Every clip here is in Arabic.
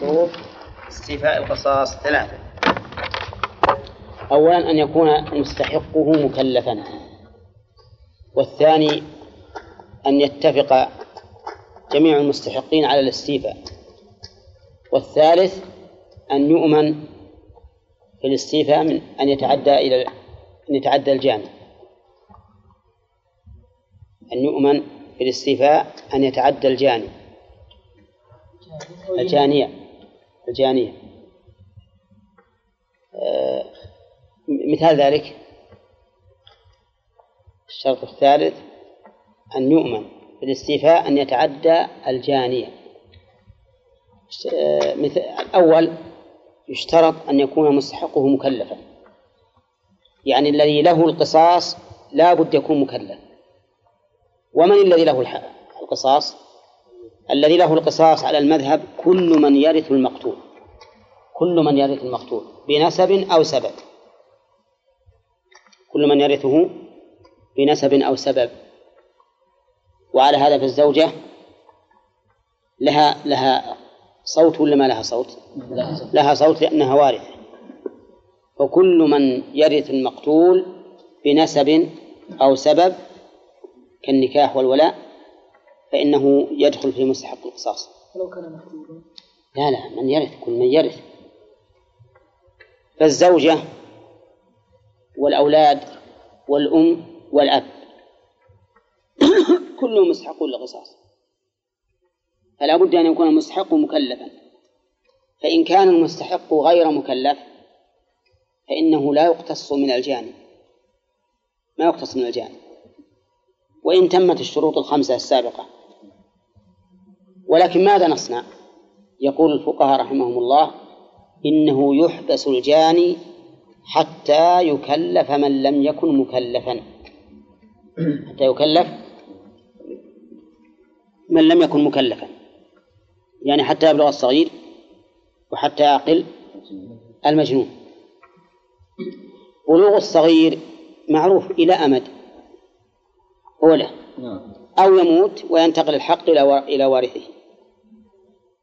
شروط استيفاء القصاص ثلاثة. أولا أن يكون مستحقه مكلفا. والثاني أن يتفق جميع المستحقين على الاستيفاء. والثالث أن يؤمن في الاستيفاء من أن يتعدى إلى أن يتعدى الجاني أن يؤمن في الاستيفاء أن يتعدى الجاني. الجانية. الجانية. آه، مثال ذلك الشرط الثالث أن يؤمن في الاستيفاء أن يتعدى الجانية. آه، مثل الأول يشترط أن يكون مستحقه مكلفا. يعني الذي له القصاص لا بد يكون مكلف ومن الذي له القصاص؟ الذي له القصاص على المذهب كل من يرث المقتول. كل من يرث المقتول بنسب أو سبب. كل من يرثه بنسب أو سبب. وعلى هذا فالزوجة لها لها صوت ولا ما لها صوت؟ لها صوت لأنها وارثة. وكل من يرث المقتول بنسب أو سبب كالنكاح والولاء. فإنه يدخل في مستحق القصاص. ولو كان مقتولا لا لا من يرث كل من يرث. فالزوجة والأولاد والأم والأب كلهم مستحقون للقصاص. فلا بد أن يكون المستحق مكلفا. فإن كان المستحق غير مكلف فإنه لا يقتص من الجاني ما يقتص من الجاني وإن تمت الشروط الخمسة السابقة ولكن ماذا نصنع؟ يقول الفقهاء رحمهم الله إنه يحبس الجاني حتى يكلف من لم يكن مكلفا. حتى يكلف من لم يكن مكلفا. يعني حتى يبلغ الصغير وحتى يعقل المجنون. بلوغ الصغير معروف إلى أمد. هو له. نعم. أو يموت وينتقل الحق إلى إلى وارثه.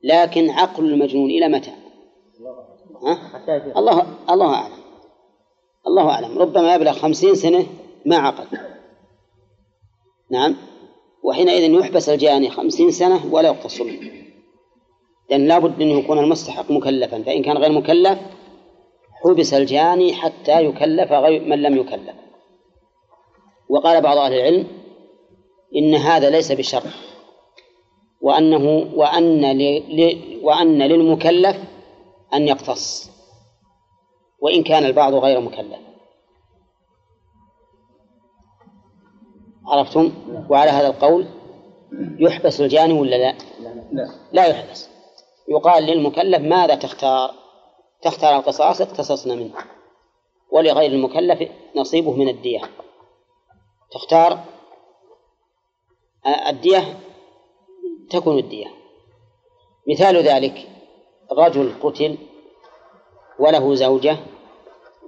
لكن عقل المجنون إلى متى؟ ها؟ الله الله أعلم. الله أعلم. ربما يبلغ خمسين سنة ما عقل. نعم. وحينئذ يحبس الجاني خمسين سنة ولا يقتص منه لأن لابد أنه يكون المستحق مكلفا. فإن كان غير مكلف حبس الجاني حتى يكلف غير من لم يكلف. وقال بعض أهل العلم إن هذا ليس بشر وأنه وأن ل... وأن للمكلف أن يقتص وإن كان البعض غير مكلف عرفتم؟ وعلى هذا القول يحبس الجاني ولا لا؟ لا لا يحبس يقال للمكلف ماذا تختار؟ تختار القصاص اقتصصنا منه ولغير المكلف نصيبه من الدية تختار الدية تكون الدية. مثال ذلك رجل قتل وله زوجة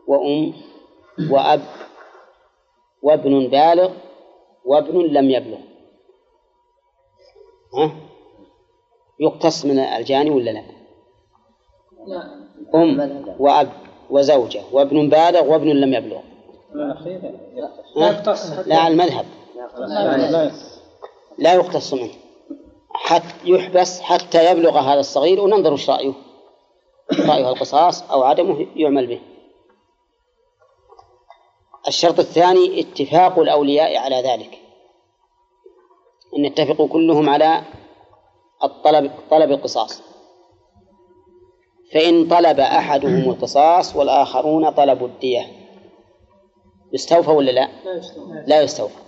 وأم وأب وابن بالغ وابن لم يبلغ. ها؟ يقتص من الجاني ولا لا؟ لا. أم وأب وزوجة وابن بالغ وابن لم يبلغ. لا يقتص. لا على المذهب لا يقتص منه. حتى يحبس حتى يبلغ هذا الصغير وننظر وش رأيه. رأيه القصاص أو عدمه يعمل به. الشرط الثاني اتفاق الأولياء على ذلك. أن يتفقوا كلهم على الطلب طلب القصاص. فإن طلب أحدهم القصاص والآخرون طلبوا الدية. يستوفى ولا لا؟ لا يستوفى.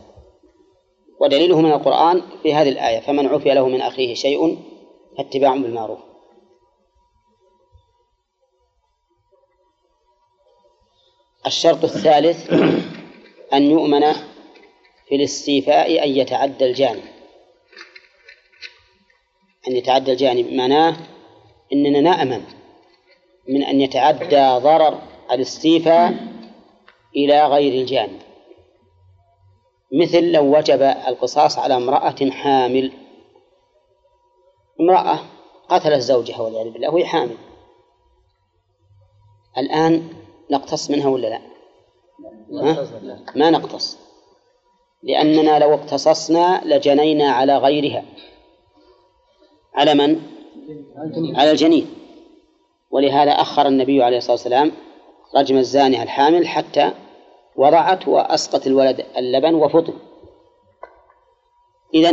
ودليله من القرآن في هذه الآية فمن عفي له من أخيه شيء فاتباع بالمعروف. الشرط الثالث أن يؤمن في الاستيفاء أن يتعدى الجاني. أن يتعدى الجاني معناه أننا نأمن من أن يتعدى ضرر الاستيفاء إلى غير الجاني. مثل لو وجب القصاص على امرأة حامل امرأة قتلت زوجها والعياذ بالله وهي حامل الآن نقتص منها ولا لا؟ ها؟ ما نقتص لأننا لو اقتصصنا لجنينا على غيرها على من؟ على الجنين ولهذا أخر النبي عليه الصلاة والسلام رجم الزانية الحامل حتى وضعت وأسقط الولد اللبن وفطم إذا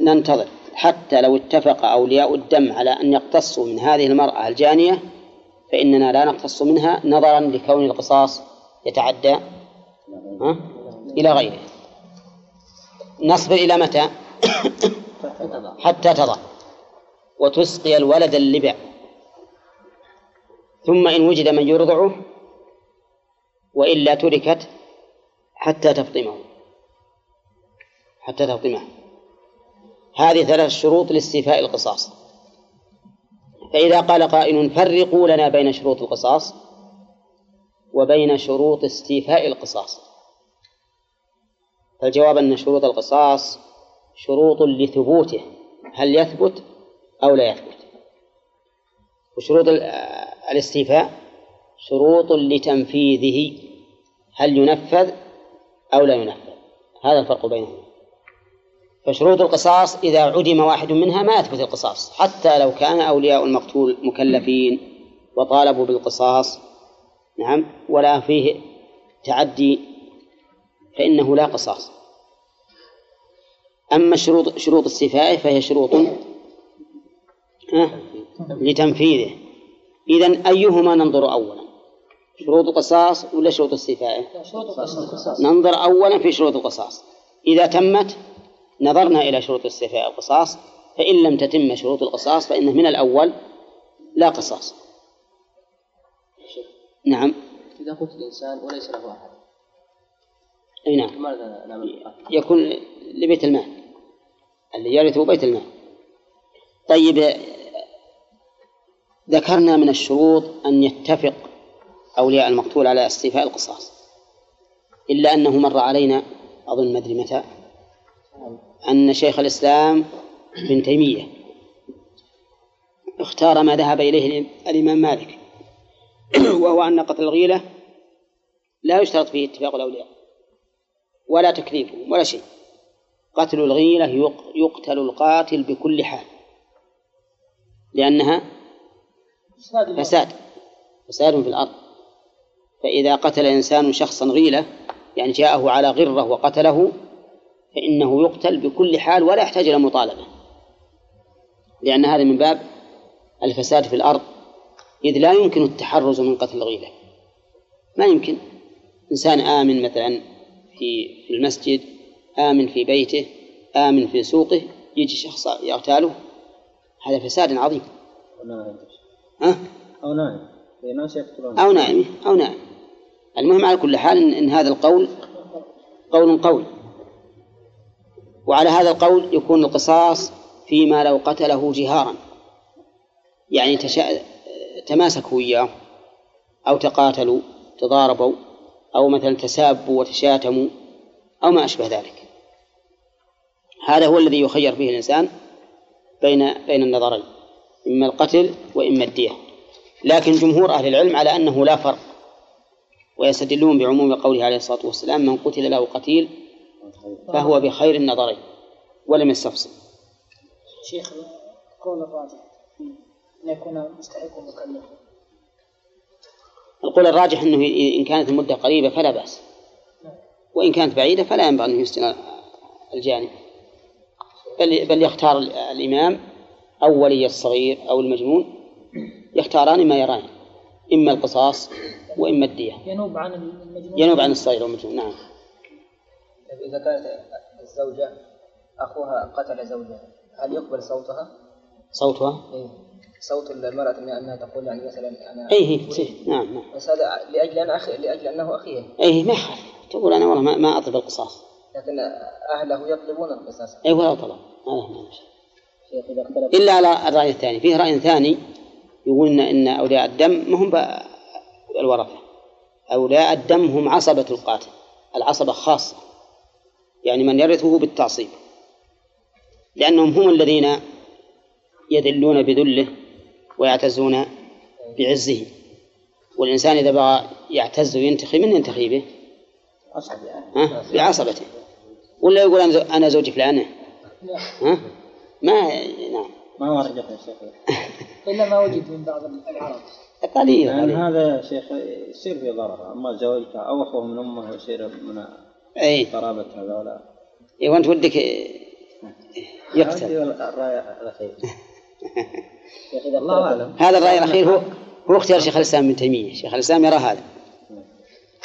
ننتظر حتى لو اتفق أولياء الدم على أن يقتصوا من هذه المرأة الجانية فإننا لا نقتص منها نظرا لكون القصاص يتعدى إلى غيره. نصبر إلى متى؟ حتى تضع وتسقي الولد اللبع. ثم إن وجد من يرضعه وإلا تركت حتى تفطمه. حتى تفطمه. هذه ثلاث شروط لاستيفاء القصاص. فإذا قال قائل فرقوا لنا بين شروط القصاص وبين شروط استيفاء القصاص. فالجواب أن شروط القصاص شروط لثبوته. هل يثبت أو لا يثبت؟ وشروط الاستيفاء شروط لتنفيذه هل ينفذ أو لا ينفذ؟ هذا الفرق بينهما. فشروط القصاص إذا عدم واحد منها ما يثبت القصاص حتى لو كان أولياء المقتول مكلفين وطالبوا بالقصاص نعم ولا فيه تعدي فإنه لا قصاص. أما شروط شروط استيفائه فهي شروط لتنفيذه. إذا أيهما ننظر أولا؟ شروط القصاص ولا شروط استيفائه ننظر أولا في شروط القصاص. إذا تمت نظرنا إلى شروط استيفاء القصاص فإن لم تتم شروط القصاص فإنه من الأول لا قصاص. نعم. إذا قتل الإنسان وليس له أحد. أي نعم. ماذا نعمل؟ يكون لبيت المال. اللي يرثه بيت المال. طيب ذكرنا من الشروط أن يتفق أولياء المقتول على استيفاء القصاص. إلا أنه مر علينا أظن ما أدري متى أن شيخ الإسلام ابن تيمية اختار ما ذهب إليه الإمام مالك وهو أن قتل الغيلة لا يشترط فيه اتفاق الأولياء ولا تكليفهم ولا شيء. قتل الغيلة يقتل القاتل بكل حال لأنها فساد فساد في الأرض. فإذا قتل إنسان شخصا غيلة يعني جاءه على غرة وقتله فإنه يقتل بكل حال ولا يحتاج إلى مطالبة. لأن هذا من باب الفساد في الأرض إذ لا يمكن التحرز من قتل الغيلة ما يمكن. إنسان آمن مثلا في في المسجد آمن في بيته آمن في سوقه يجي شخص يغتاله هذا فساد عظيم؟ أو نائم. ناس يقتلون أو نائم أو نائم. المهم على كل حال إن, هذا القول قول قول وعلى هذا القول يكون القصاص فيما لو قتله جهارا. يعني تشا... تماسكوا إياه أو تقاتلوا تضاربوا أو مثلا تسابوا وتشاتموا أو ما أشبه ذلك. هذا هو الذي يخير فيه الإنسان بين بين النظرين إما القتل وإما الدية. لكن جمهور أهل العلم على أنه لا فرق. ويستدلون بعموم قوله عليه الصلاة والسلام من قتل له قتيل فهو بخير النظرين ولم يستفصل شيخ قول الراجح. أن يكون مستحق مكلف القول الراجح أنه إن كانت المدة قريبة فلا بأس. وإن كانت بعيدة فلا ينبغي أن يسجن الجانب. بل بل يختار الإمام أو ولي الصغير أو المجنون يختاران ما يران إما القصاص وإما الدية. ينوب عن المجنون. ينوب عن الصغير والمجنون نعم. إذا كانت الزوجة أخوها قتل زوجها هل يقبل صوتها؟ صوتها؟ إيه. صوت المرأة أنها تقول يعني مثلا أنا أي هي صحيح. نعم نعم. بس هذا لأجل أن أخي لأجل أنه أخيه. أي ما يخالف. تقول أنا والله ما, ما أطلب القصاص. لكن أهله يطلبون القصاص. أي ولا طلب هذا ما إلا على الرأي الثاني. فيه رأي ثاني يقول إن, أولياء الدم ما هم الورثة أولياء الدم هم عصبة القاتل العصبة خاصة. يعني من يرثه بالتعصيب. لأنهم هم الذين يذلون بذله ويعتزون بعزه. والإنسان إذا بغى يعتز وينتخي من ينتخي به؟ ها؟ بعصبته. ولا يقول أنا زو- أنا زوج فلانة ها؟ ما نعم. ما ورد يا شيخ. إلا ما وجد من بعض العرب قليل لأن قليل. هذا يا شيخ يصير في ضرر. أما زوجته أو أخوه من أمه يصير من أي قرابة هذولا إيه، وأنت ودك يقتل. هذه الرأي الأخير. شيخ إذا الله أعلم. هذا الرأي الأخير هو هو اختيار شيخ الإسلام ابن تيمية. شيخ الإسلام يرى هذا.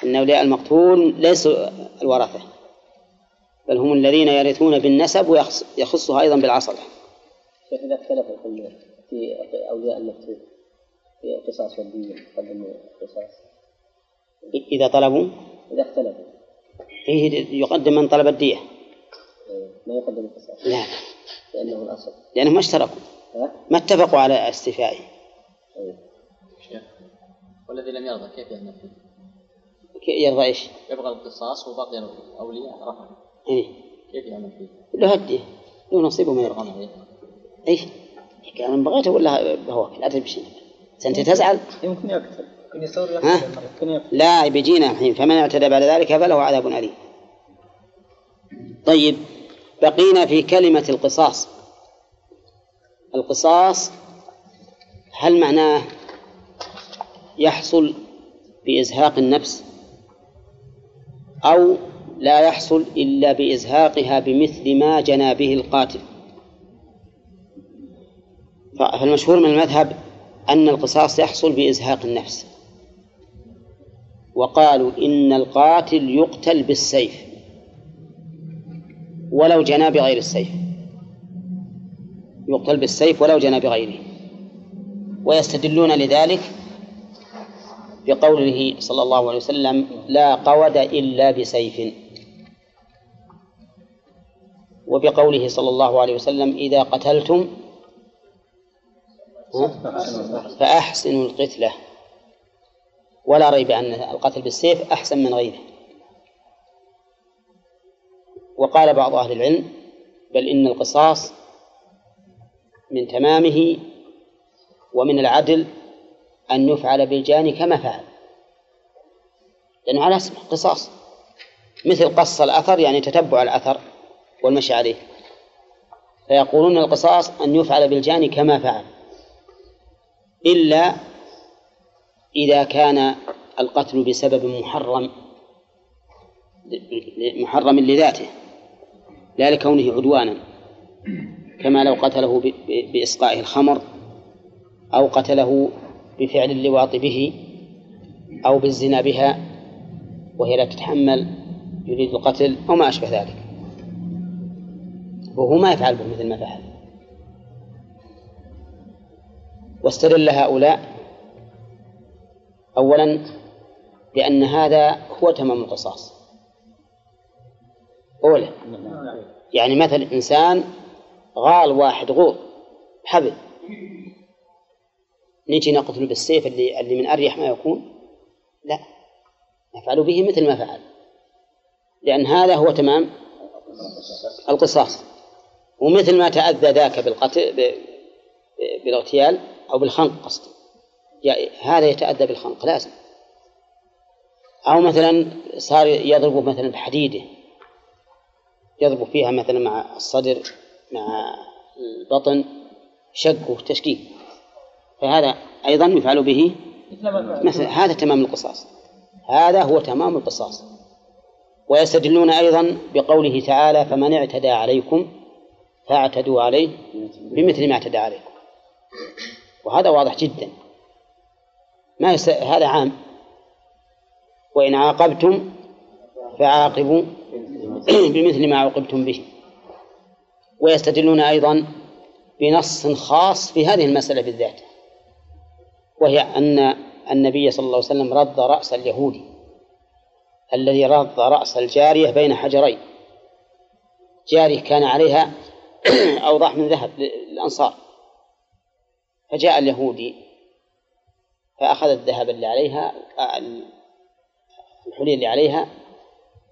أن أولياء المقتول ليسوا الورثة بل هم الذين يرثون بالنسب ويخصها أيضا بالعصبة. شيخ إذا اختلفوا في في أولياء المكتوب في قصاص والدية قدم قصاص. إذا طلبوا؟ إذا اختلفوا. فيه يقدم من طلب الدية. إيه، ما يقدم القصاص. لا لأنه الأصل. لأنهم ما اشتركوا؟ ما اتفقوا على استيفائه إيه. والذي لم يرضى كيف يعمل فيه؟ يرضى إيش؟ يبغى القصاص وباقي الأولياء رفع إيه؟ كيف يعمل فيه؟ له الدية. له نصيبه من يرغم إيش؟ كان بغيت ولا بهواك لا تبشي انت تزعل يمكن يقتل يمكن؟ يمكن يقتل لا بيجينا الحين. فمن اعتدى بعد ذلك فله عذاب أليم. طيب بقينا في كلمة القصاص. القصاص هل معناه يحصل بإزهاق النفس؟ أو لا يحصل إلا بإزهاقها بمثل ما جنى به القاتل؟ فالمشهور من المذهب أن القصاص يحصل بإزهاق النفس؟ وقالوا إن القاتل يقتل بالسيف ولو جنى بغير السيف. يقتل بالسيف ولو جنى بغيره ويستدلون لذلك بقوله صلى الله عليه وسلم لا قود إلا بسيف. وبقوله صلى الله عليه وسلم إذا قتلتم؟ فأحسنوا القتلة ولا ريب أن القتل بالسيف أحسن من غيره. وقال بعض أهل العلم بل إن القصاص من تمامه ومن العدل أن يفعل بالجاني كما فعل. لأنه على اسمه قصاص. مثل قص الأثر يعني تتبع الأثر والمشي عليه. فيقولون القصاص أن يفعل بالجاني كما فعل. إلا إذا كان القتل بسبب محرم محرم لذاته لا لكونه عدوانا. كما لو قتله ب- ب- بإسقائه الخمر أو قتله بفعل اللواط به أو بالزنا بها وهي لا تتحمل يريد القتل أو ما أشبه ذلك. وهو ما يفعل به مثل ما فعل. واستدل هؤلاء أولا بأن هذا هو تمام القصاص. أولا يعني مثل إنسان غال واحد غور حبل. نجي نقتله بالسيف اللي اللي من أريح ما يكون؟ لا. نفعل به مثل ما فعل. لأن هذا هو تمام القصاص. ومثل ما تأذى ذاك بالقتل بالاغتيال أو بالخنق قصدي. يا- هذا يتأذى بالخنق لازم. أو مثلا صار يضرب مثلا بحديده. يضرب فيها مثلا مع الصدر مع البطن شق وتشكيك فهذا أيضا يفعل به مثل ما فعل مثل هذا تمام القصاص. هذا هو تمام القصاص. ويستدلون أيضا بقوله تعالى فمن اعتدى عليكم فاعتدوا عليه بمثل ما اعتدى عليكم. وهذا واضح جدا. ما يس... هذا عام. وإن عاقبتم فعاقبوا بمثل ما عوقبتم به. ويستدلون أيضا بنص خاص في هذه المسألة بالذات. وهي أن النبي صلى الله عليه وسلم رد رأس اليهودي الذي رد رأس الجارية بين حجرين. جارية كان عليها أوضاح من ذهب للأنصار. فجاء اليهودي فأخذ الذهب اللي عليها الحلي اللي عليها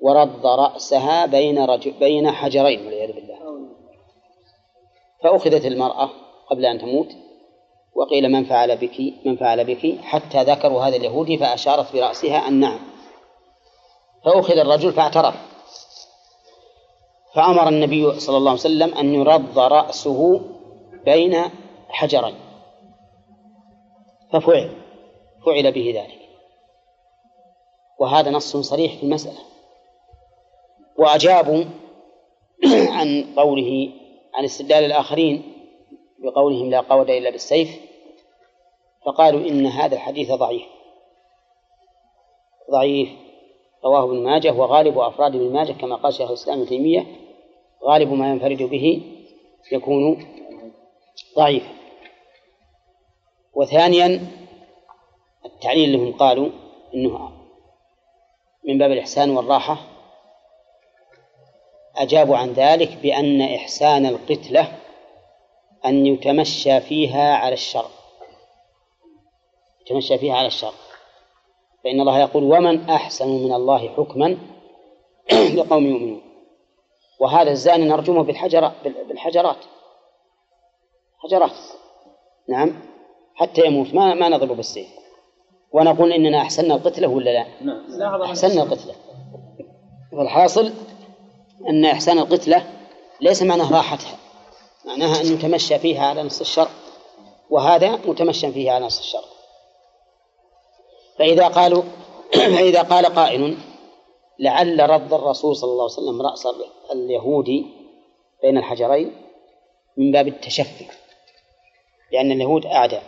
ورد رأسها بين رجل بين حجرين والعياذ بالله. فأخذت المرأة قبل أن تموت وقيل من فعل بك من فعل بك؟ حتى ذكروا هذا اليهودي فأشارت برأسها أن نعم. فأخذ الرجل فاعترف. فأمر النبي صلى الله عليه وسلم أن يرض رأسه بين حجرين. ففعل فعل به ذلك. وهذا نص صريح في المسألة. وأجابوا عن قوله عن استدلال الآخرين بقولهم لا قود إلا بالسيف فقالوا إن هذا الحديث ضعيف. ضعيف. رواه ابن ماجه وغالب أفراد ابن ماجه كما قال شيخ الإسلام ابن تيمية غالب ما ينفرد به يكون ضعيفا. وثانيا التعليل لهم قالوا إنه من باب الإحسان والراحة. أجابوا عن ذلك بأن إحسان القتلة أن يتمشى فيها على الشر. يتمشى فيها على الشر. فإن الله يقول ومن أحسن من الله حكما لقوم يؤمنون. وهذا الزاني نرجمه بالحجر بالحجرات. حجرات. نعم. حتى يموت. ما ما نضربه بالسيف. ونقول إننا أحسننا القتلة ولا لا؟ نعم أحسننا القتلة. والحاصل أن إحسان القتلة ليس معناه راحتها. معناها أن يتمشى فيها على نص الشر وهذا متمشى فيه على نص الشر فإذا قالوا فإذا قال قائل لعل رد الرسول صلى الله عليه وسلم رأس اليهودي بين الحجرين من باب التشفي. لأن اليهود أعداء.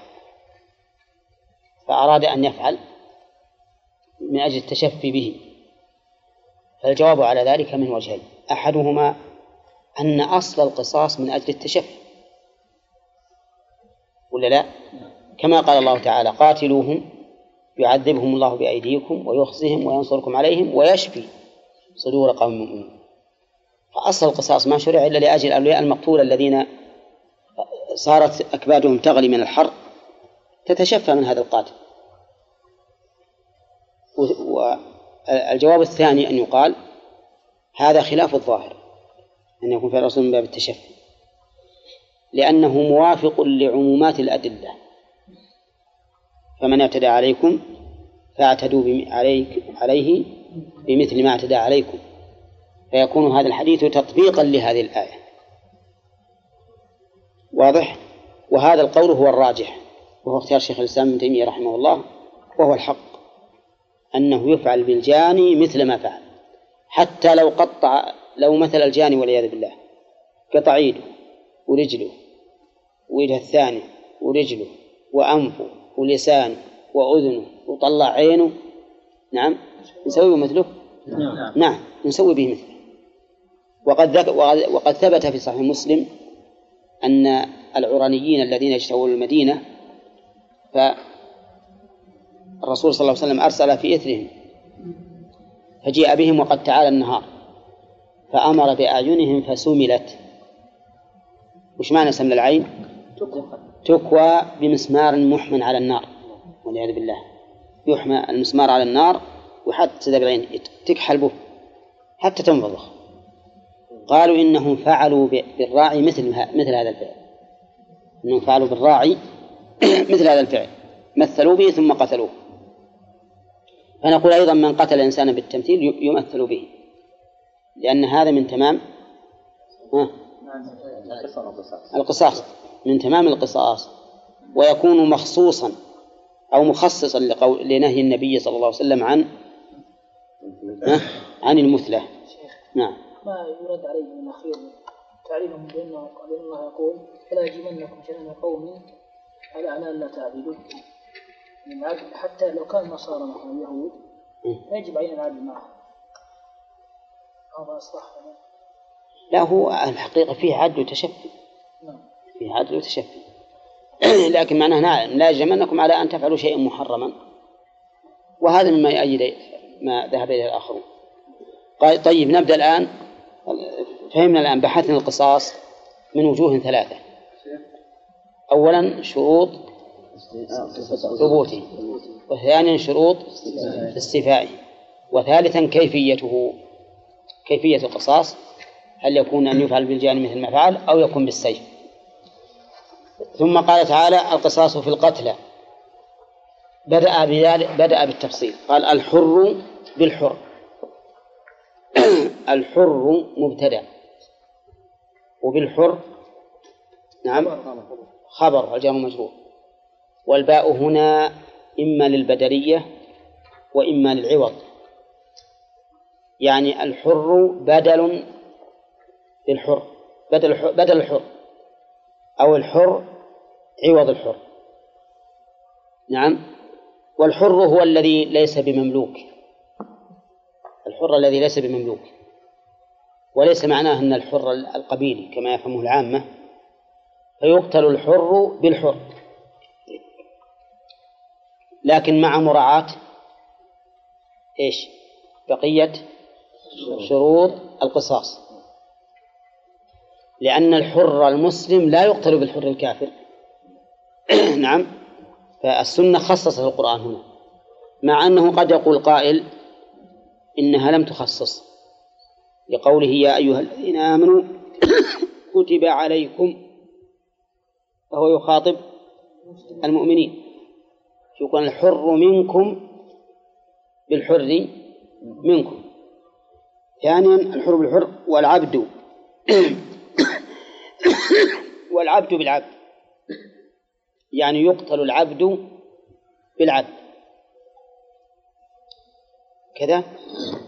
فأراد أن يفعل من أجل التشفي به. فالجواب على ذلك من وجهين. أحدهما أن أصل القصاص من أجل التشفي. ولا لا؟ كما قال الله تعالى قاتلوهم يعذبهم الله بأيديكم ويخزهم وينصركم عليهم ويشفي صدور قوم مؤمنين فأصل القصاص ما شرع إلا لأجل الأولياء المقتول الذين صارت أكبادهم تغلي من الحر تتشفى من هذا القاتل. والجواب الثاني أن يقال هذا خلاف الظاهر أن يكون في الرسول من باب التشفي لأنه موافق لعمومات الأدلة. فمن اعتدى عليكم فاعتدوا عليك عليه بمثل ما اعتدى عليكم. فيكون هذا الحديث تطبيقا لهذه الآية. واضح؟ وهذا القول هو الراجح وهو اختيار شيخ الإسلام ابن تيمية رحمه الله وهو الحق. أنه يفعل بالجاني مثل ما فعل. حتى لو قطع لو مثل الجاني والعياذ بالله قطع يده ورجله ويده الثاني ورجله وأنفه ولسانه وأذنه وطلع عينه نعم نسوي مثله؟ نعم. نعم نسوي به مثله. وقد ذك... وقد ثبت في صحيح مسلم أن العرانيين الذين اجتووا المدينة فالرسول صلى الله عليه وسلم أرسل في إثرهم. فجيء بهم وقد تعالى النهار. فأمر بأعينهم فسملت. وش معنى سمل العين؟ تكوى. بمسمار محمى على النار. والعياذ بالله. يحمى المسمار على النار وحتى بالعين تكحل به. حتى تنفضخ. قالوا إنهم فعلوا بالراعي مثل مثل هذا الفعل. إنهم فعلوا بالراعي مثل هذا الفعل. مثلوا به ثم قتلوه. فنقول أيضا من قتل إنسانا بالتمثيل يمثل به. لأن هذا من تمام القصاص. من تمام القصاص. ويكون مخصوصا أو مخصصا لنهي النبي صلى الله عليه وسلم عن عن المثلة. نعم. ما يرد عليه من الأخير تعليمهم بأنه الله يقول فلا يجرمنكم شنان قوم على أن لا يعني العدل حتى لو كان النصارى مثلا اليهود يجب علينا العدل معهم هذا أصلح. لا هو الحقيقة فيه عدل وتشفي. نعم. فيه عدل وتشفي. لكن معناه لا يجرمنكم على أن تفعلوا شيئا محرما. وهذا مما يؤيد ما ذهب إليه الآخرون. قال طيب نبدأ الآن. فهمنا الآن بحثنا القصاص من وجوه ثلاثة. أولا شروط ثبوته وثانيا شروط استيفائه وثالثا كيفيته. كيفية القصاص. هل يكون أن يفعل بالجاني مثل ما فعل أو يكون بالسيف. ثم قال تعالى القصاص في القتلى بدأ بذلك بدأ بالتفصيل. قال الحر بالحر. الحر مبتدأ. وبالحر نعم. خبر الجار مجرور والباء هنا إما للبدلية وإما للعوض. يعني الحر بدل للحر بدل الحر بدل الحر أو الحر عوض الحر. نعم. والحر هو الذي ليس بمملوك. الحر الذي ليس بمملوك. وليس معناه أن الحر القبيلي كما يفهمه العامة. فيقتل الحر بالحر. لكن مع مراعاة إيش؟ بقية شروط القصاص. لأن الحر المسلم لا يقتل بالحر الكافر. نعم. فالسنة خصصت القرآن هنا. مع أنه قد يقول قائل إنها لم تخصص. لقوله يا أيها الذين آمنوا كتب عليكم. فهو يخاطب المؤمنين. يكون الحر منكم بالحر منكم. ثانيا الحر بالحر والعبد. والعبد بالعبد. يعني يقتل العبد بالعبد. كذا.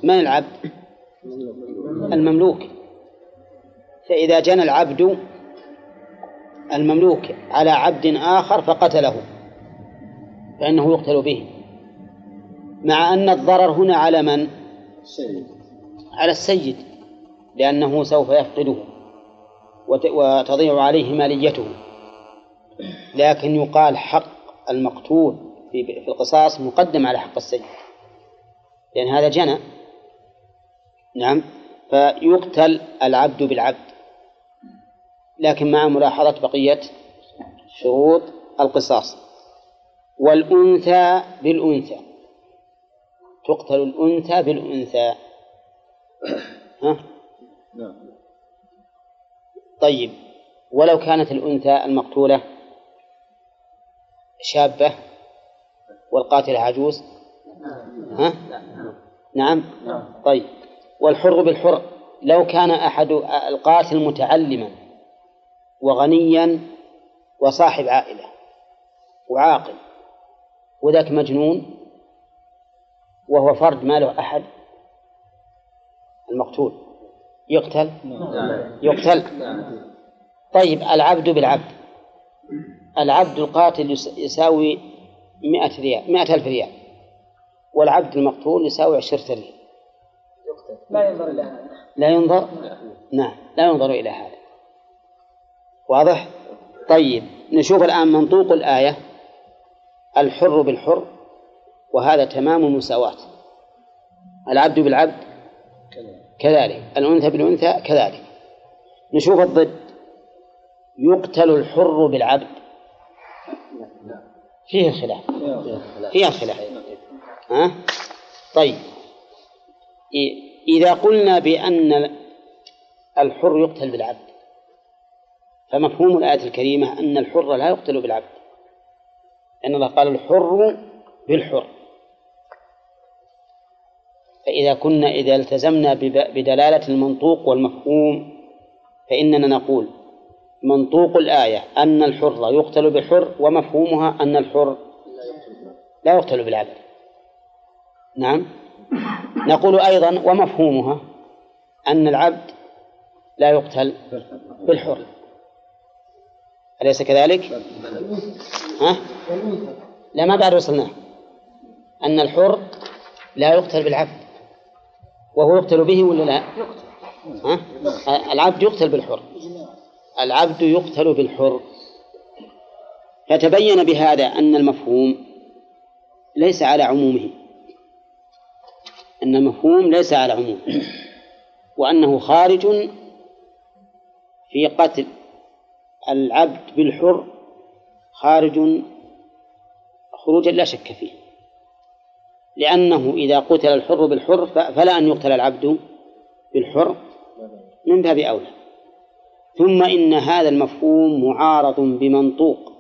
من العبد؟ المملوك. فإذا جنى العبد المملوك على عبد آخر فقتله. فإنه يقتل به. مع أن الضرر هنا على من؟ على السيد لأنه سوف يفقده وتضيع عليه ماليته. لكن يقال حق المقتول في القصاص مقدم على حق السيد. لأن هذا جنى. نعم. فيقتل العبد بالعبد. لكن مع ملاحظة بقية شروط القصاص. والأنثى بالأنثى. تقتل الأنثى بالأنثى. ها؟ نعم. طيب. ولو كانت الأنثى المقتولة شابة والقاتلة عجوز؟ ها؟ نعم. طيب. والحر بالحر. لو كان أحد القاتل متعلما وغنيا وصاحب عائلة وعاقل وذاك مجنون وهو فرد ما له أحد المقتول. يقتل؟ يقتل. طيب العبد بالعبد. العبد القاتل يساوي مئة ريال مئة ألف ريال. والعبد المقتول يساوي عشرة ريال. لا ينظر إلى هذا. لا ينظر؟ نعم لا ينظر إلى هذا. واضح؟ طيب نشوف الآن منطوق الآية. الحر بالحر وهذا تمام المساواة. العبد بالعبد كذلك الأنثى بالأنثى كذلك. نشوف الضد يقتل الحر بالعبد. فيه خلاف. فيها خلاف. ها؟ طيب. إذا قلنا بأن الحر يقتل بالعبد فمفهوم الآية الكريمة أن الحر لا يقتل بالعبد. لأن الله قال الحر بالحر. فإذا كنا إذا التزمنا بدلالة المنطوق والمفهوم فإننا نقول منطوق الآية أن الحر يقتل بالحر ومفهومها أن الحر لا يقتل بالعبد. نعم. نقول أيضا ومفهومها أن العبد لا يقتل بالحر. أليس كذلك؟ ها؟ لا ما بعد وصلنا أن الحر لا يقتل بالعبد وهو يقتل به ولا لا؟ ها؟ العبد يقتل بالحر العبد يقتل بالحر فتبين بهذا أن المفهوم ليس على عمومه أن المفهوم ليس على عمومه وأنه خارج في قتل العبد بالحر خارج خروجا لا شك فيه. لأنه إذا قتل الحر بالحر فلا أن يقتل العبد بالحر. من باب أولى. ثم إن هذا المفهوم معارض بمنطوق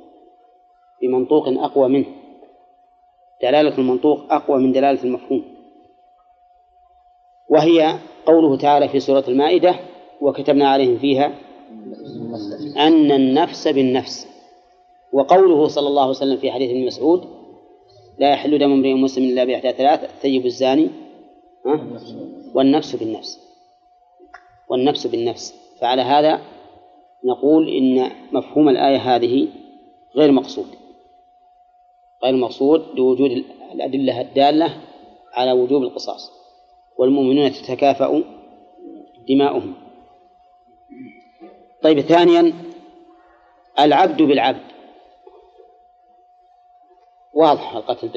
بمنطوق أقوى منه. دلالة المنطوق أقوى من دلالة المفهوم. وهي قوله تعالى في سورة المائدة وكتبنا عليهم فيها أن النفس بالنفس. وقوله صلى الله عليه وسلم في حديث ابن مسعود لا يحل دم امرئ مسلم إلا بإحدى ثلاث الثيب الزاني؟ والنفس بالنفس. والنفس بالنفس. فعلى هذا نقول إن مفهوم الآية هذه غير مقصود. غير مقصود لوجود الأدلة الدالة على وجوب القصاص. والمؤمنون تتكافأ دماؤهم. طيب ثانيا العبد بالعبد. واضح القتل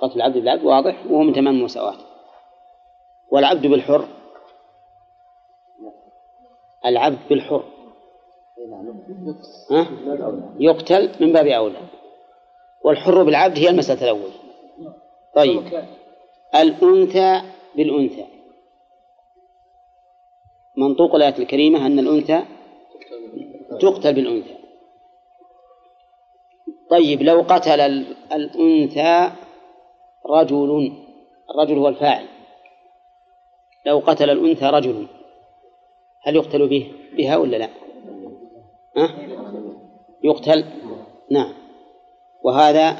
قتل العبد بالعبد واضح وهو من تمام المساواة. والعبد بالحر. العبد بالحر. ها؟ يقتل من باب أولى. والحر بالعبد هي المسألة الأول. طيب. الأنثى بالأنثى. منطوق الآية الكريمة أن الأنثى تقتل بالأنثى. طيب لو قتل الأنثى رجل الرجل هو الفاعل. لو قتل الأنثى رجل هل يقتل به بها ولا لا؟ أه؟ يقتل؟ نعم. وهذا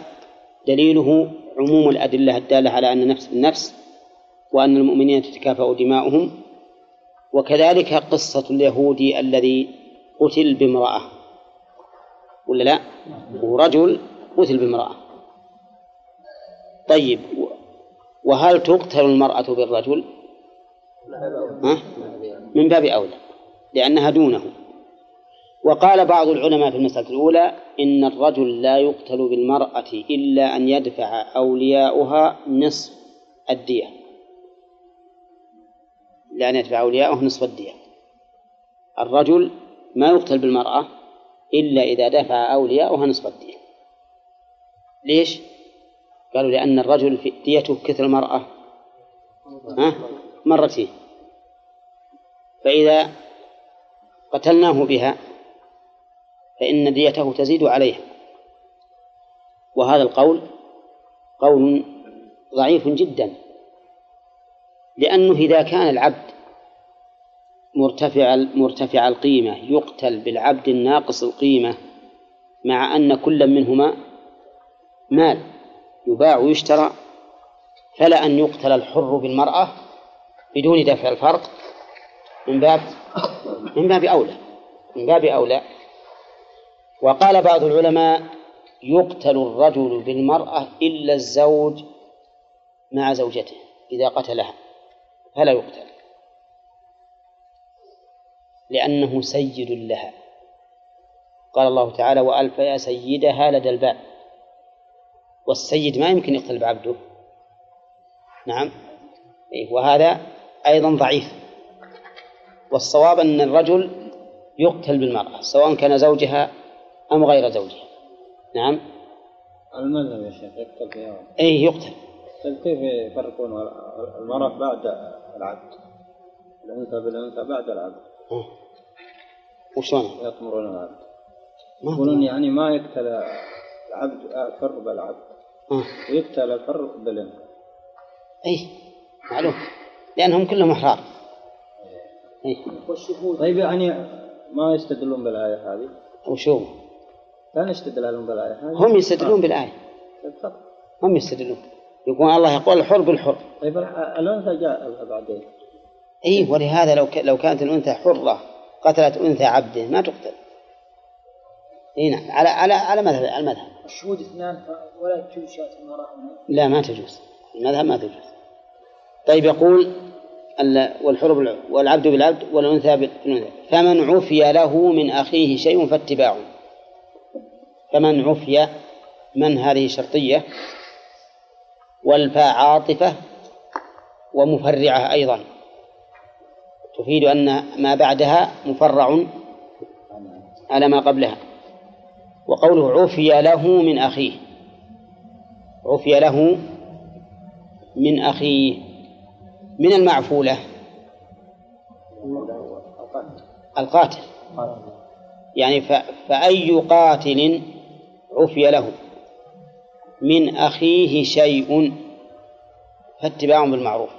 دليله عموم الأدلة الدالة على أن النفس بالنفس وأن المؤمنين تتكافأ دماؤهم. وكذلك قصة اليهودي الذي قتل بامرأة ولا لا؟ ورجل قتل بامرأة طيب وهل تقتل المرأة بالرجل؟ ها؟ من باب أولى لأنها دونه وقال بعض العلماء في المسألة الأولى إن الرجل لا يقتل بالمرأة إلا أن يدفع أولياؤها نصف الدية لأن يدفع أولياؤه نصف الدية الرجل ما يقتل بالمرأة إلا إذا دفع أولياؤها نصف الدية ليش؟ قالوا لأن الرجل في ديته كثل المرأة. ها؟ مرتين. فإذا قتلناه بها فإن ديته تزيد عليها. وهذا القول قول ضعيف جدا. لأنه إذا كان العبد مرتفع مرتفع القيمة يقتل بالعبد الناقص القيمة مع أن كل منهما مال يباع ويشترى فلا أن يقتل الحر بالمرأة بدون دفع الفرق من باب من باب أولى من باب أولى. وقال بعض العلماء يقتل الرجل بالمرأة إلا الزوج مع زوجته إذا قتلها فلا يقتل. لأنه سيد لها. قال الله تعالى وألف يا سيدها لدى الباب. والسيد ما يمكن يقتل بعبده. نعم. إيه، وهذا أيضا ضعيف. والصواب أن الرجل يقتل بالمرأة سواء كان زوجها أم غير زوجها. نعم. المذهب يا شيخ؟ يقتل فيها أي يقتل. طيب كيف يفرقون المرأة بعد العبد؟ الأنثى بالأنثى بعد العبد. وشلون؟ يطمرون العبد. يقولون يعني ما يقتل العبد الحر بالعبد. أه. ويقتل الحر بالأنثى أي معلوم. لأنهم كلهم أحرار. والشهود طيب يعني ما يستدلون بالآية هذه؟ وشو؟ لا يستدلون بالآية هذه. هم يستدلون بالآية. خط. هم يستدلون. يقول الله يقول الحر بالحر. طيب الأنثى جاء بعدين؟ اي ولهذا لو. لو كانت الأنثى حرة قتلت أنثى عبده ما تقتل. إي نعم على على على مذهب على المذهب. الشهود اثنان؟ ولا تجوز شاة لا ما تجوز. المذهب ما تجوز. طيب يقول ال- والحر. والعبد بالعبد والأنثى بالأنثى. فمن عفي له من أخيه شيء فاتباع فمن عفي من هذه شرطيه والفاء عاطفه ومفرعة أيضا. تفيد أن ما بعدها مفرع على ما قبلها. وقوله عفي له من أخيه. عفي له من أخيه. من المعفولة. القاتل. يعني. فأي قاتل عفي له. من أخيه شيء فاتباع بالمعروف.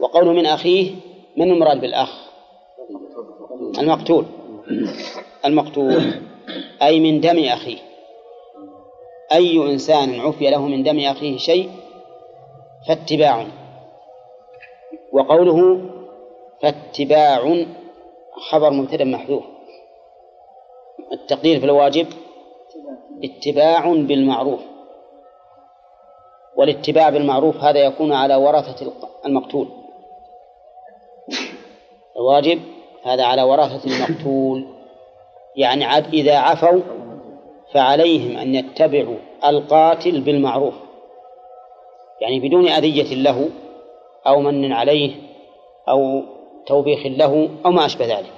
وقوله من أخيه من المراد بالأخ؟ المقتول. المقتول. أي من دم أخيه. أي إنسان عفي له من دم أخيه شيء فاتباع. وقوله فاتباع خبر مبتدأ محذوف. التقدير في الواجب اتباع بالمعروف. والاتباع بالمعروف هذا يكون على ورثة المقتول. الواجب هذا على ورثة المقتول. يعني عد إذا عفوا فعليهم أن يتبعوا القاتل بالمعروف. يعني بدون أذية له أو من عليه أو توبيخ له أو ما أشبه ذلك.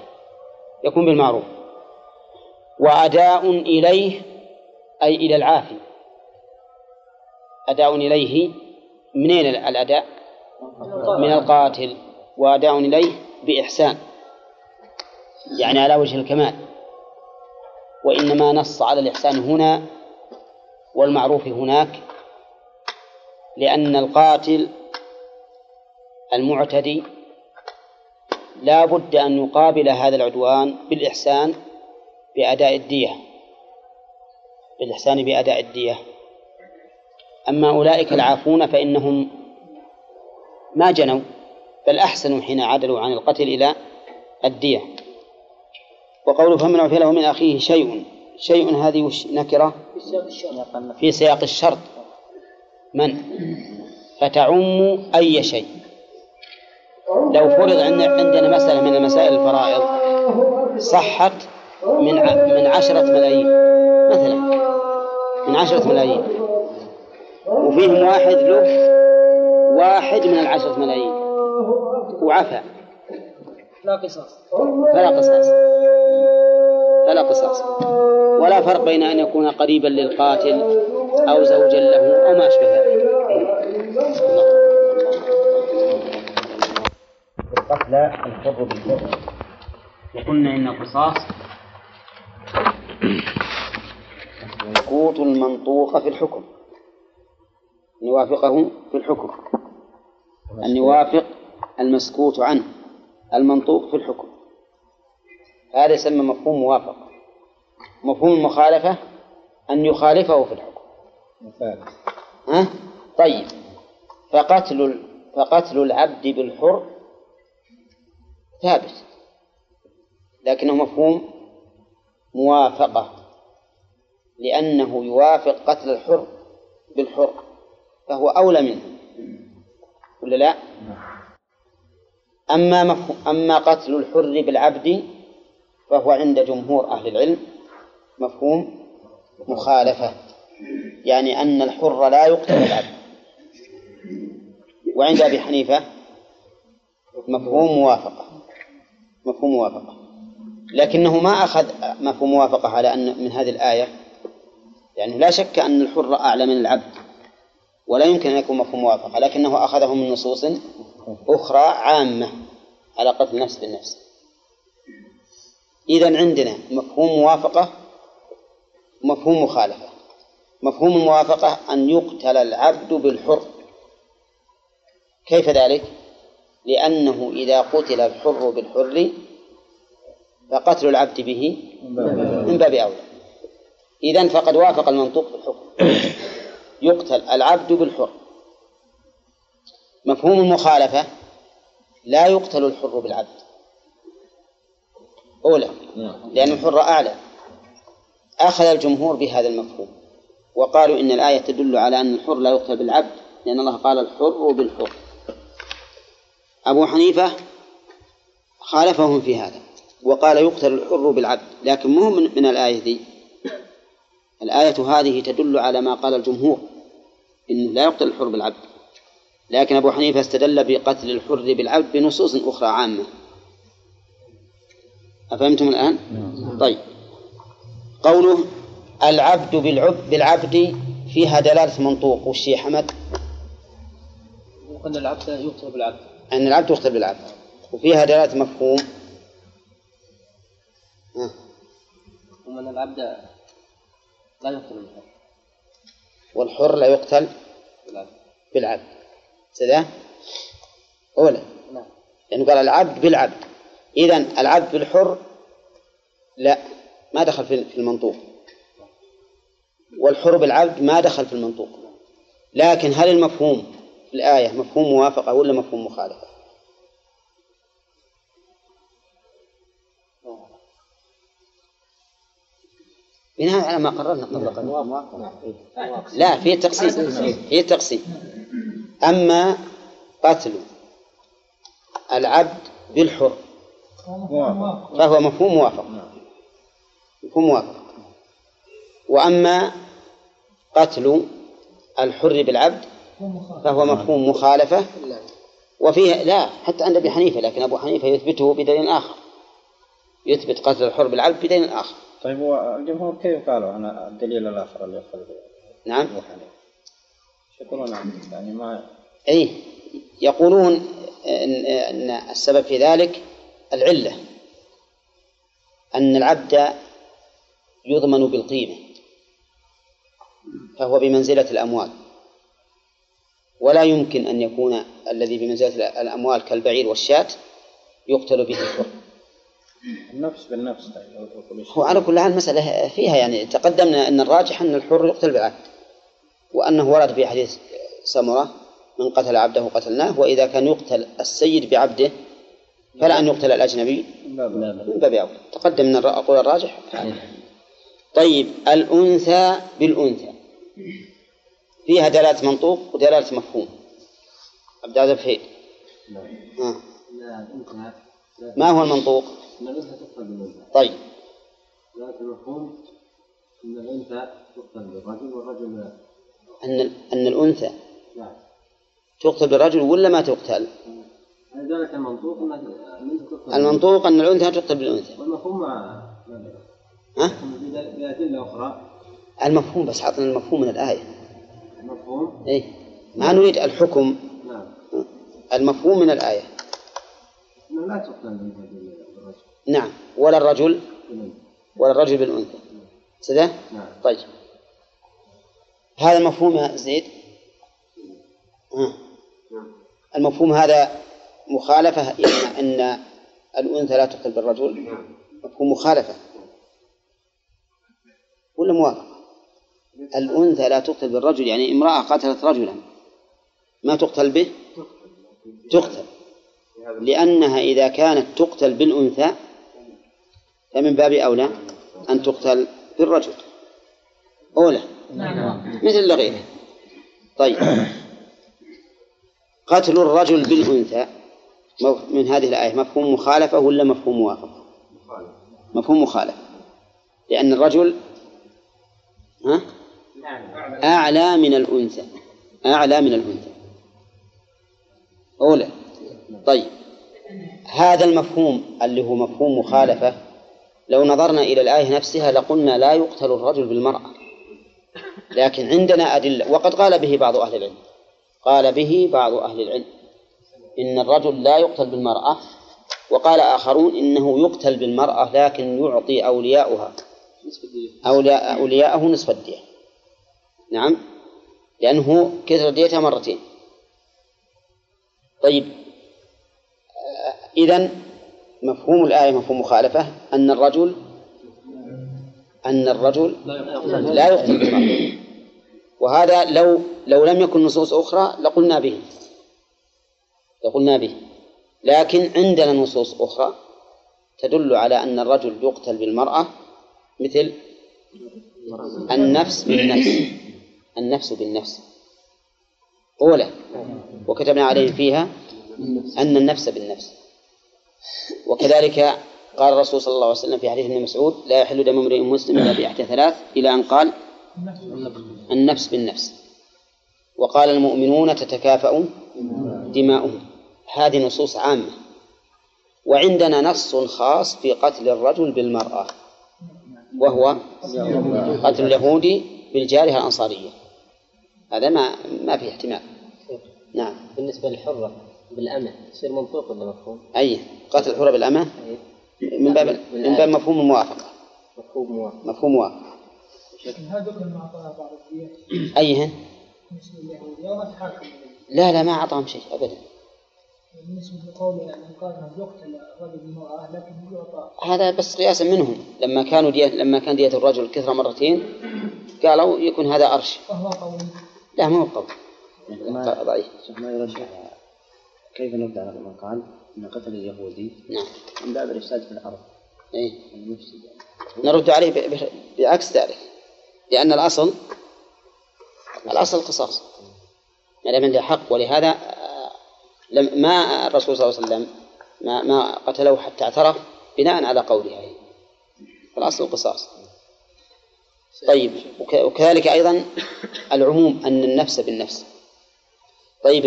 يكون بالمعروف. وأداء إليه أي إلى العافي أداء إليه منين الأداء؟ من القاتل. وأداء إليه بإحسان. يعني على وجه الكمال. وإنما نص على الإحسان هنا والمعروف هناك لأن القاتل المعتدي لا بد أن يقابل هذا العدوان بالإحسان بأداء الدية. بالإحسان بأداء الدية. أما أولئك العافون فإنهم ما جنوا. بل أحسنوا حين عدلوا عن القتل إلى الدية. وقوله فمن عفي له من أخيه شيء شيء هذه وش نكرة؟ في سياق الشرط. من؟ فتعم أي شيء. لو فرض عندنا مسألة من المسائل الفرائض صحت من من عشرة ملايين. مثلا من عشرة ملايين. وفيهم واحد له واحد من العشرة ملايين. وعفى لا قصاص. فلا قصاص. فلا قصاص. ولا فرق بين أن يكون قريبا للقاتل أو زوجا له أو ما أشبه ذلك. القتل الحر بالحر. وقلنا إن القصاص يسقط المنطوق في الحكم. أن يوافقه في الحكم. أن يوافق المسكوت عنه المنطوق في الحكم. هذا يسمى مفهوم موافقة مفهوم المخالفة أن يخالفه في الحكم. ها؟ طيب. فقتل فقتل العبد بالحر ثابت. لكنه مفهوم موافقة لأنه يوافق قتل الحر بالحر. فهو أولى منه. ولا لا؟ أما مفهوم أما قتل الحر بالعبد فهو عند جمهور أهل العلم مفهوم؟ مخالفة. يعني أن الحر لا يقتل بالعبد وعند أبي حنيفة مفهوم موافقة. مفهوم موافقة. لكنه ما أخذ مفهوم موافقة على أن من هذه الآية. يعني لا شك أن الحر أعلى من العبد ولا يمكن أن يكون مفهوم موافقة لكنه أخذه من نصوص أخرى عامة على قتل النفس بالنفس. إذا عندنا مفهوم موافقة ومفهوم مخالفة. مفهوم الموافقة أن يقتل العبد بالحر. كيف ذلك؟ لأنه إذا قتل الحر بالحر فقتل العبد به من باب أولى. إذا فقد وافق المنطوق في الحكم يقتل العبد بالحر. مفهوم المخالفة لا يقتل الحر بالعبد. أولى لأن الحر أعلى. أخذ الجمهور بهذا المفهوم وقالوا إن الآية تدل على أن الحر لا يقتل بالعبد لأن الله قال الحر بالحر. أبو حنيفة خالفهم في هذا وقال يقتل الحر بالعبد لكن مو من, الآية دي. الآية هذه تدل على ما قال الجمهور إنه لا يقتل الحر بالعبد. لكن أبو حنيفة استدل بقتل الحر بالعبد بنصوص أخرى عامة. أفهمتم الآن؟ طيب. قوله العبد بالعبد بالعبد فيها دلالة منطوق وش حمد؟ أن العبد يقتل بالعبد. أن العبد يقتل بالعبد. وفيها دلالة مفهوم. ها. ومن العبد لا يقتل الحر والحر لا يقتل بالعبد. بالعبد. كذا أولى نعم لأنه قال العبد بالعبد. إذا العبد بالحر لا ما دخل في في المنطوق. والحر بالعبد ما دخل في المنطوق. لكن هل المفهوم في الآية مفهوم موافقة ولا مفهوم مخالفة؟ بناء على ما قررنا قبل قليل لا في تقسيم. في تقسيم. أما قتل العبد بالحر فهو مفهوم موافق. مفهوم موافق. وأما قتل الحر بالعبد فهو مفهوم مخالفة. وفيه لا حتى عند أبي حنيفة لكن أبو حنيفة يثبته بدليل آخر. يثبت قتل الحر بالعبد بدليل آخر. طيب هو الجمهور كيف قالوا؟ عن الدليل الآخر اللي يأخذ به نعم. أبو حنيفة؟ يقولون؟ يعني ما أي يقولون أن السبب في ذلك العلة أن العبد يضمن بالقيمة فهو بمنزلة الأموال ولا يمكن أن يكون الذي بمنزلة الأموال كالبعير والشاة يقتل به الحر النفس بالنفس طيب؟ هو على كل حال المسألة فيها يعني تقدمنا أن الراجح أن الحر يقتل بالعبد وأنه ورد في حديث سمرة من قتل عبده قتلناه وإذا كان يقتل السيد بعبده فلا أن يقتل الأجنبي من باب أولى. تقدم من أقول الراجح. طيب الأنثى بالأنثى. فيها دلالة منطوق ودلالة مفهوم. عبد ها. لا الأنثى ما هو المنطوق؟ أن الأنثى تقتل بالأنثى. طيب. ذلك المفهوم أن الأنثى تقتل بالرجل والرجل أن أن الأنثى نعم. تقتل بالرجل ولا ما تقتل؟ المنطوق أن الأنثى تقتل المنطوق أن الأنثى تقتل بالأنثى. والمفهوم. ها؟ بأدلة أخرى. المفهوم بس عطنا المفهوم من الآية. المفهوم؟ إيه. ما نريد الحكم. نعم. المفهوم من الآية. لا تقتل بالرجل نعم. ولا الرجل؟ بالأنثى. ولا الرجل بالأنثى. كذا؟ نعم. طيب. هذا المفهوم يا زيد؟ ها. المفهوم هذا مخالفة إن أن الأنثى لا تقتل بالرجل؟ مفهوم مخالفة. ولا موافقة الأنثى لا تقتل بالرجل يعني امرأة قتلت رجلا. ما تقتل به؟ تقتل. لأنها إذا كانت تقتل بالأنثى فمن باب أولى أن تقتل بالرجل. أولى. مثل غيره طيب. قتل الرجل بالأنثى. من هذه الآية. مفهوم مخالفة ولا مفهوم موافقة؟ مفهوم مخالفة. لأن الرجل ها؟ أعلى من الأنثى. أعلى من الأنثى. أولى طيب. هذا المفهوم اللي هو مفهوم مخالفة لو نظرنا إلى الآية نفسها لقلنا لا يقتل الرجل بالمرأة. لكن عندنا أدلة. وقد قال به بعض أهل العلم. قال به بعض أهل العلم. إن الرجل لا يقتل بالمرأة وقال آخرون إنه يقتل بالمرأة لكن يعطي أولياؤها. أولياء أولياءه نصف الدية. نعم؟ لأنه كثر ديتها مرتين. طيب. إذا مفهوم الآية مفهوم مخالفة. أن الرجل أن الرجل لا يقتل بالمرأة وهذا لو لو لم يكن نصوص أخرى لقلنا به. لقلنا به. لكن عندنا نصوص أخرى تدل على أن الرجل يقتل بالمرأة مثل النفس بالنفس. النفس بالنفس. أولى. وكتبنا عليه فيها أن النفس بالنفس. وكذلك قال الرسول صلى الله عليه وسلم في حديث ابن مسعود لا يحل دم امرئ مسلم إلا بإحدى ثلاث. إلى أن قال النفس بالنفس. وقال المؤمنون تتكافأ دماؤهم. هذه نصوص عامة. وعندنا نص خاص في قتل الرجل بالمرأة وهو قتل اليهودي بالجارية الأنصارية. هذا ما ما في احتمال. نعم. بالنسبة للحرة بالأمة يصير منطوق ولا مفهوم؟ أي قتل الحرة بالأمة؟ أي. من باب من باب مفهوم الموافقة. مفهوم موافق مفهوم موافقة. أيهن؟ لا لا ما أعطاهم شيء أبدا. بالنسبة لقوله يعني قال أنه يقتل لكن يعطى هذا بس قياسا منهم. لما كانوا دية لما كان دية الرجل كثرة مرتين قالوا يكون هذا أرش. فهو لا ما هو ما ضعيف. شيخ ما يرجع كيف نرد على من قال ان قتل اليهودي نعم. من باب الإفساد في الأرض. إيه. المفسد. نرد عليه ب- بعكس ذلك. لأن الأصل الأصل القصاص ما دام عنده حق ولهذا آه، لم ما الرسول صلى الله عليه وسلم ما ما قتله حتى اعترف بناء على قوله هذه الأصل القصاص طيب وك- وكذلك أيضا العموم أن النفس بالنفس. طيب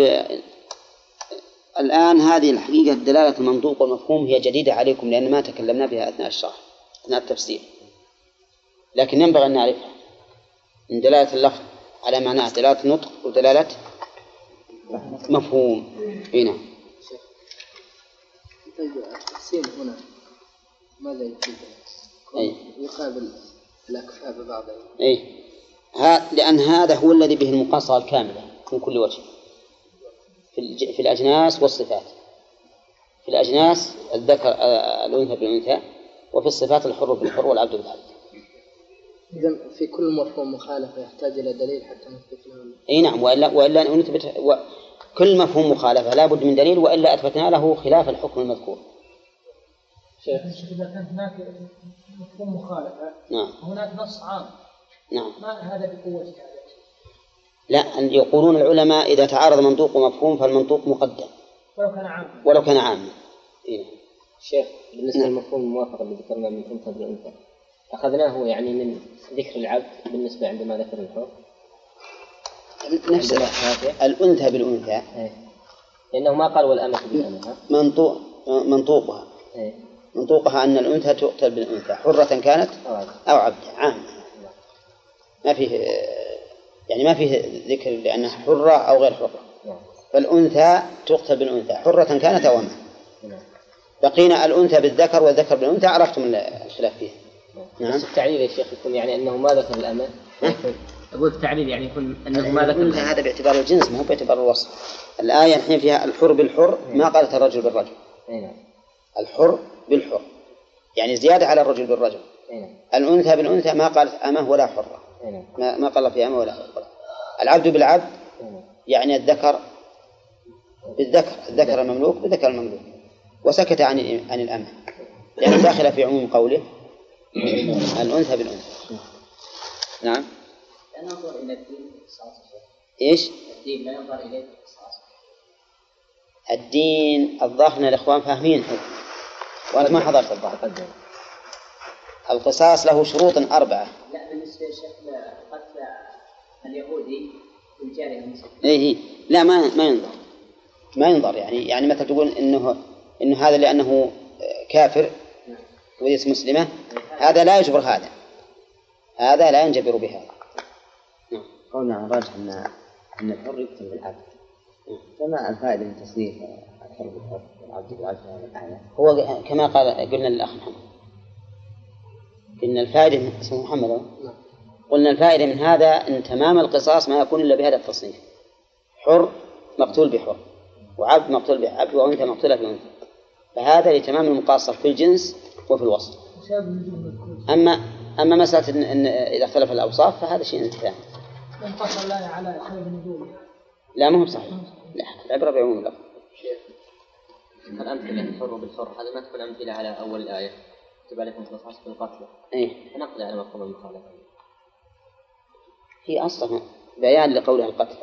الآن هذه الحقيقة دلالة المنطوق والمفهوم هي جديدة عليكم لأن ما تكلمنا بها أثناء الشرح أثناء التفسير. لكن ينبغي أن نعرفها من دلالة اللفظ على معناه دلالة نطق ودلالة مفهوم. إي نعم. طيب التقسيم هنا ماذا يفيد؟ أي. يقابل الأكفاء ببعضها إي. ها لأن هذا هو الذي به المقاصة الكاملة من كل وجه. في الأجناس والصفات. في الأجناس الذكر آه، الأنثى بالأنثى وفي الصفات الحر بالحر والعبد بالعبد. إذا في كل مفهوم مخالفة يحتاج إلى دليل حتى نثبت له إي نعم وإلا وإلا نثبت و... كل مفهوم مخالفة لا بد من دليل وإلا أثبتنا له خلاف الحكم المذكور. شوف إذا كان هناك مفهوم مخالفة نعم. هناك نص عام نعم. ما هذا بقوة؟ هذا لا أن يقولون العلماء إذا تعارض منطوق ومفهوم فالمنطوق مقدم. ولو كان عاما ولو كان عاما إي نعم. شيخ بالنسبة نعم. للمفهوم الموافقة اللي ذكرناه من أنثى بالأنثى أخذناه يعني من ذكر العبد بالنسبة عندما ذكر الحر نفس الأنثى بالأنثى. إيه. لأنه ما قال والأمة بالأمة منطوق منطوقها. إيه. منطوقها أن الأنثى تقتل بالأنثى حرة كانت أو عبدا عام. ما فيه يعني ما فيه ذكر لأنها حرة أو غير حرة. نعم. فالأنثى تقتل بالأنثى حرة كانت امه نعم. بقينا الأنثى بالذكر والذكر بالأنثى عرفتم الخلاف فيه. نعم. بس التعليل يا شيخ يكون يعني أنه ما ذكر الأمة. يكون- أقول التعليل يعني يكون أنه ما ذكر الأمة. هذا باعتبار الجنس ما هو باعتبار الوصف. الآية الحين فيها الحر بالحر ما قالت الرجل بالرجل. نعم. الحر بالحر. يعني زيادة على الرجل بالرجل. نعم. الأنثى بالأنثى ما قالت أمة ولا حرة. نعم ما, ما قال في أمه ولا حرة العبد بالعبد يعني الذكر بالذكر الذكر المملوك بالذكر المملوك. وسكت عن عن الأمة. لأنه داخل في عموم قوله الأنثى بالأنثى. نعم. لا ننظر إلى الدين. إيش؟ الدين لا ينظر القصاص الدين الظاهر إن الإخوان فاهمين. وأنت ما حضرت الظاهر. القصاص له شروط أربعة. لا بالنسبة يا شيخ لقتل اليهودي المسلم اي إيه. لا ما ما ينظر. ما ينظر يعني. يعني مثلا تقول إنه إنه هذا لأنه كافر وليس مسلمة. هذا لا يجبر هذا. هذا لا ينجبر بهذا. قولنا عن الراجح أن أن الحر يقتل بالعبد فما الفائدة من تصنيف الحر بالحر والعبد بالعبد هذا؟ هو كما قال قلنا للأخ محمد. قلنا الفائدة من اسمه محمد أهو. قلنا الفائدة من هذا أن تمام القصاص ما يكون إلا بهذا التصنيف. حر مقتول بحر وعبد مقتول بعبد وأنثى مقتولة بأنثى. فهذا لتمام المقاصه في الجنس وفي الوصف اما أما مسألة إن, إذا اختلف الأوصاف فهذا شيء ثاني الآية على لا ما هو صحيح لا العبرة بعموم اللفظ الأمثلة الحر بالحر هذا ما تكون أمثلة على أول الايه كتب عليكم القصاص بالقتل إيه. فنقضي على مفهوم المخالفة. هي أصلا بيان لقولها القتل.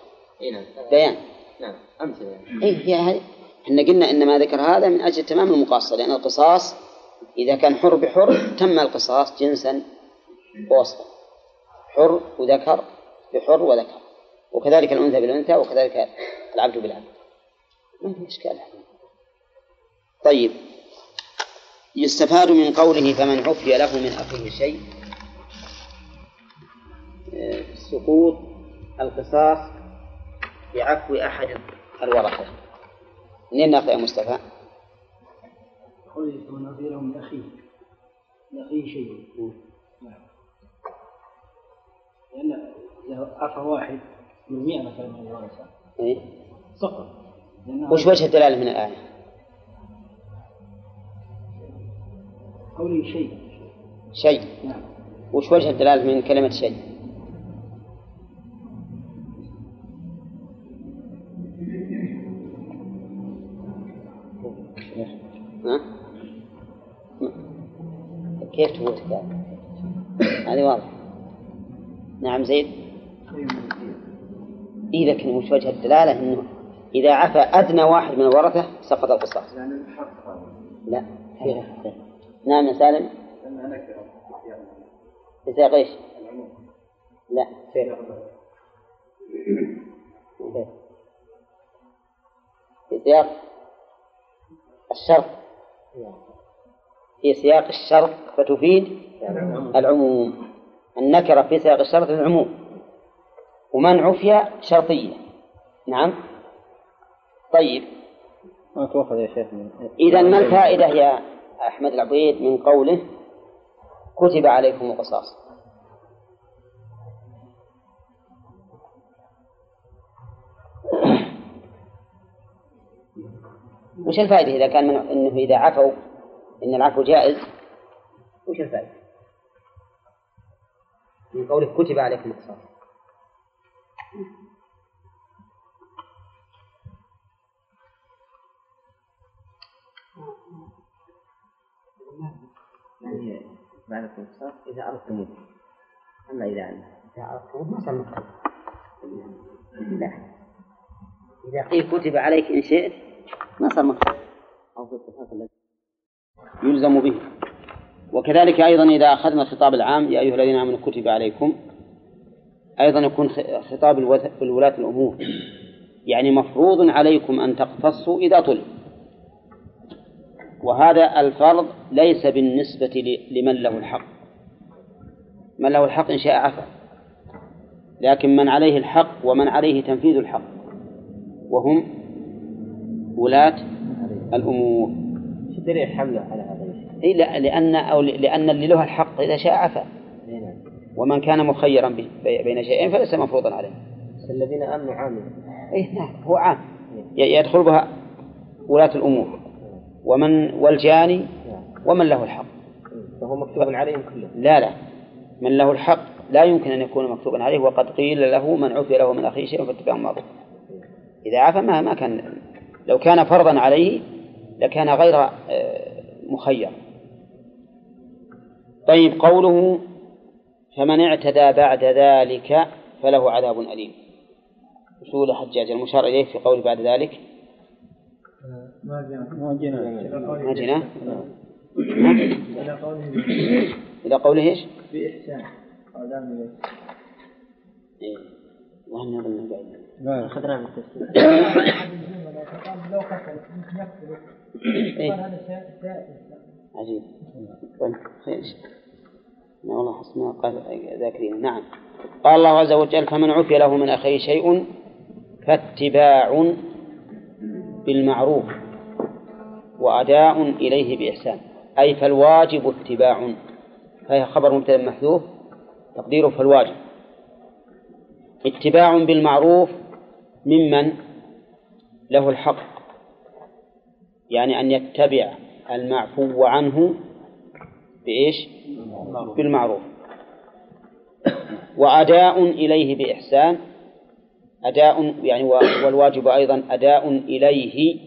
نعم. بيان. نعم. أمثلة. يعني هي هذه. إحنا قلنا ان ما ذكر هذا من أجل تمام المقاصه لأن القصاص إذا كان حر بحر تم القصاص جنسا ووصفا حر وذكر بحر وذكر. وكذلك الأنثى بالأنثى وكذلك العبد بالعبد. ما في إشكال. طيب. يستفاد من قوله فمن عفي له من أخيه شيء سقوط القصاص بعفو أحد الورثة. منين ناخذ يا مصطفى؟ عفي له من أخيه من أخيه شيء. نعم. لأن إذا عفى واحد من مئة مثلا من الورثة. إيه؟ سقط. وش وجه الدلالة من الآية؟ قوله شيء. شيء. نعم. وش وجه الدلالة من كلمة شيء؟ كيف تقول كذا؟ هذه واضحة. نعم زيد؟ إيه لكن وش وجه الدلالة؟ إنه إذا عفى أدنى واحد من الورثة سقط القصاص. لا في- نعم يا سالم؟ في سياق إيش؟ لا. في سياق الشرط. في سياق الشرط فتفيد العموم. النكرة في سياق الشرط العموم. ومن عفي شرطية. نعم. طيب. ما تؤخذ يا شيخ إذا ما الفائدة يا أحمد العبيد من قوله كتب عليكم القصاص؟ وش الفائدة إذا كان من أنه إذا عفوا إن العفو جائز. وش الفائدة؟ من قوله كتب عليكم القصاص يعني القصاص إذا أردتم أما إذا إذا أردتم ما صار مكتوب لا. إذا قيل كتب عليك إن شئت ما صار مكتوب أو في القصاص الذي يلزم به. وكذلك أيضا إذا أخذنا الخطاب العام يا أيها الذين آمنوا كتب عليكم أيضا يكون خطاب الولاة الأمور. يعني مفروض عليكم أن تقتصوا إذا طلب وهذا الفرض ليس بالنسبة لمن له الحق. من له الحق إن شاء عفا. لكن من عليه الحق ومن عليه تنفيذ الحق وهم ولاة الأمور. شو دليل حمله على هذا الشيء؟ إيه لا لأن أو لأن اللي له الحق إذا شاء عفا. إي نعم. ومن كان مخيرا بين شيئين فليس مفروضا عليه. الذين آمنوا عاملوا إيه نعم هو عام. ي- يدخل بها ولاة الأمور. ومن والجاني ومن له الحق. فهو مكتوب عليهم كلهم. لا لا. من له الحق لا يمكن أن يكون مكتوبا عليه. وقد قيل له من عفي له من أخيه شيء فاتباع معروف إذا عفى ما ما كان لو كان فرضا عليه لكان غير آه، مخير. طيب قوله فمن اعتدى بعد ذلك فله عذاب أليم. أصول حجاج المشار إليه في قوله بعد ذلك. ما جينا إلى قوله إلى قوله إيش؟ بإحسان. قال إيه. أظن قاعد لا. أخذنا من التفسير. لو قتل يقتل إيه. عجيب. طيب لا والله حسنا قال ذاكرين. نعم. قال الله عز وجل فمن عفي له من أخيه شيء فاتباع بالمعروف وأداء إليه بإحسان. أي فالواجب اتباع. فهي خبر مبتدأ محذوف تقديره فالواجب. اتباع بالمعروف ممن له الحق. يعني أن يتبع المعفو عنه بإيش؟ بالمعروف. وأداء إليه بإحسان. أداء يعني والواجب أيضا أداء إليه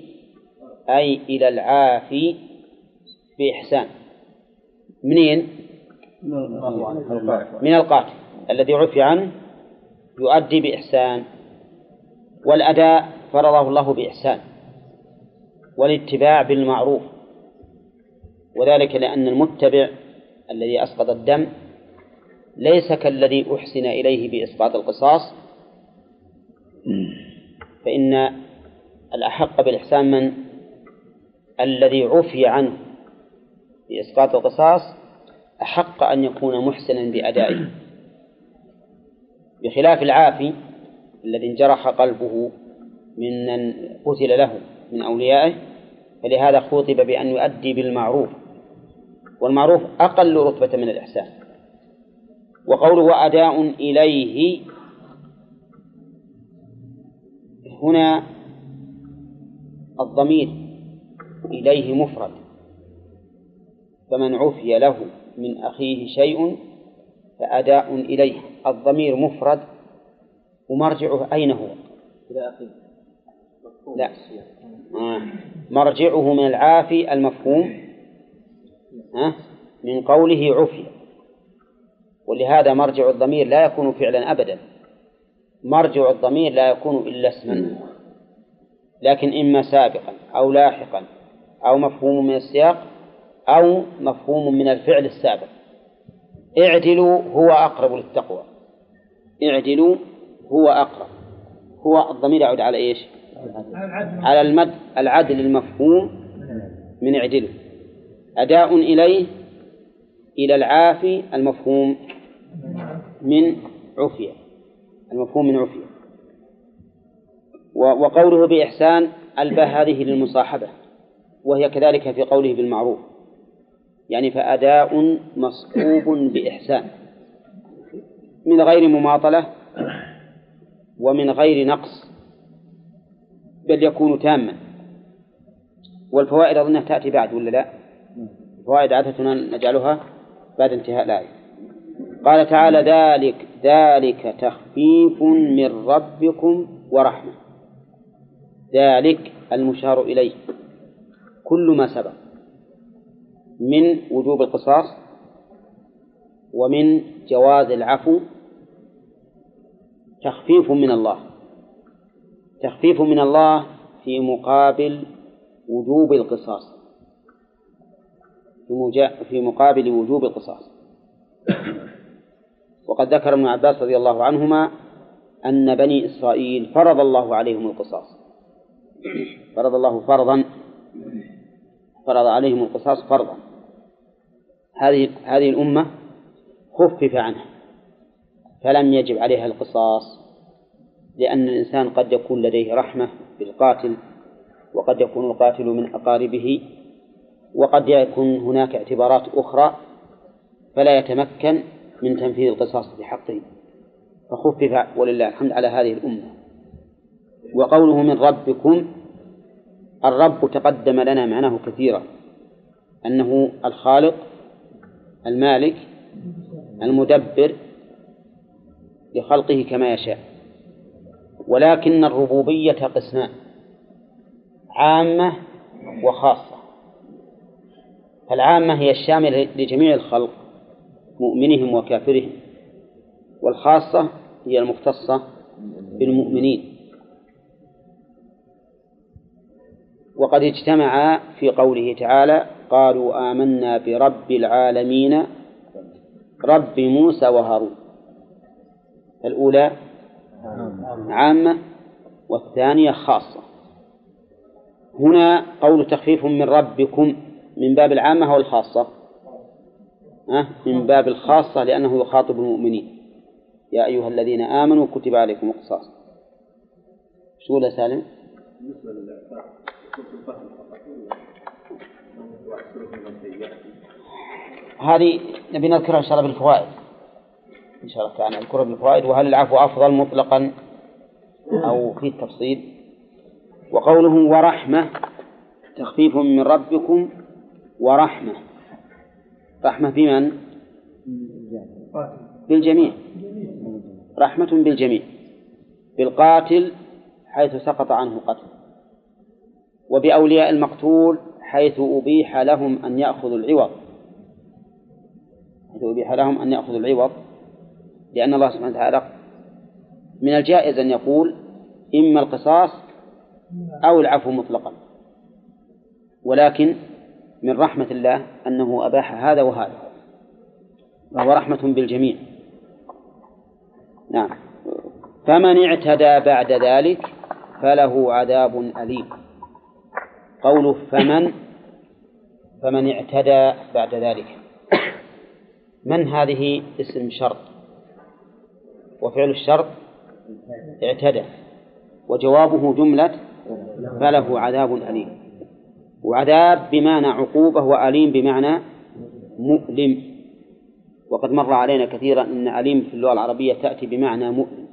أي إلى العافي بإحسان. منين؟ من القاتل الذي عفي عنه يؤدي بإحسان. والأداء فرضه الله بإحسان. والاتباع بالمعروف وذلك لأن المتبع الذي أسقط الدم ليس كالذي أحسن إليه بإسقاط القصاص. فإن الأحق بالإحسان من؟ الذي عفي عنه بإسقاط القصاص أحق أن يكون محسنا بأدائه. بخلاف العافي الذي انجرح قلبه ممن قتل له. من أوليائه فلهذا خوطب بأن يؤدي بالمعروف. والمعروف أقل رتبة من الإحسان. وقوله وأداء إليه هنا الضمير إليه مفرد. فمن عفي له من أخيه شيء فأداء إليه. الضمير مفرد ومرجعه أين هو؟ إلى أخيه. لا. آه. مرجعه من العافي المفهوم. من قوله عفي. ولهذا مرجع الضمير لا يكون فعلا أبدا. مرجع الضمير لا يكون إلا اسما. لكن إما سابقا أو لاحقا أو مفهوم من السياق أو مفهوم من الفعل السابق. اعدلوا هو أقرب للتقوى. اعدلوا هو أقرب. هو الضمير يعود على إيش؟ على المد العدل المفهوم من اعدلوا أداء إليه إلى العافي المفهوم من عفية. المفهوم من عفية. وقوله بإحسان الباء هذه للمصاحبة. وهي كذلك في قوله بالمعروف. يعني فأداء مصحوب بإحسان. من غير مماطلة ومن غير نقص. بل يكون تاما. والفوائد أظنها تأتي بعد ولا لا؟ الفوائد عادة نجعلها بعد انتهاء الآية. قال تعالى ذلك ذلك تخفيف من ربكم ورحمة. ذلك المشار إليه. كل ما سبق. من وجوب القصاص ومن جواز العفو تخفيف من الله. تخفيف من الله في مقابل وجوب القصاص. في مقابل وجوب القصاص. وقد ذكر ابن عباس رضي الله عنهما أن بني إسرائيل فرض الله عليهم القصاص. فرض الله فرضا فرض عليهم القصاص فرضا. هذه هذه الأمة خفف عنها فلم يجب عليها القصاص. لأن الإنسان قد يكون لديه رحمة بالقاتل وقد يكون القاتل من أقاربه وقد يكون هناك اعتبارات أخرى فلا يتمكن من تنفيذ القصاص في حقه. فخفف ولله الحمد على هذه الأمة. وقوله من ربكم الرب تقدم لنا معناه كثيرا أنه الخالق المالك المدبر لخلقه كما يشاء. ولكن الربوبية قسمان عامة وخاصة. فالعامة هي الشاملة لجميع الخلق مؤمنهم وكافرهم. والخاصة هي المختصة بالمؤمنين. وقد اجتمعا في قوله تعالى قالوا آمنا برب العالمين رب موسى وهارون. الأولى عامة والثانية خاصة. هنا قول تخفيف من ربكم من باب العامة أو الخاصة؟ من باب الخاصة لأنه يخاطب المؤمنين. يا أيها الذين آمنوا كتب عليكم القصاص. شو يا سالم؟ هذه نبي نذكرها إن شاء الله بالفوائد. إن شاء الله تعالى نذكرها بالفوائد وهل العفو أفضل مطلقا أو في التفصيل؟ وقوله ورحمة تخفيف من ربكم ورحمة. رحمة بمن؟ بالجميع. رحمة بالجميع. بالقاتل حيث سقط عنه قتل. وبأولياء المقتول حيث أبيح لهم أن يأخذوا العوض. حيث أبيح لهم أن يأخذوا العوض. لأن الله سبحانه وتعالى من الجائز أن يقول إما القصاص أو العفو مطلقا. ولكن من رحمة الله أنه أباح هذا وهذا. وهو رحمة بالجميع. نعم. فمن اعتدى بعد ذلك فله عذاب أليم. قوله فمن فمن اعتدى بعد ذلك. من هذه اسم شرط؟ وفعل الشرط اعتدى. وجوابه جملة فله عذاب أليم. وعذاب بمعنى عقوبة وأليم بمعنى مؤلم. وقد مر علينا كثيرا أن أليم في اللغة العربية تأتي بمعنى مؤلم.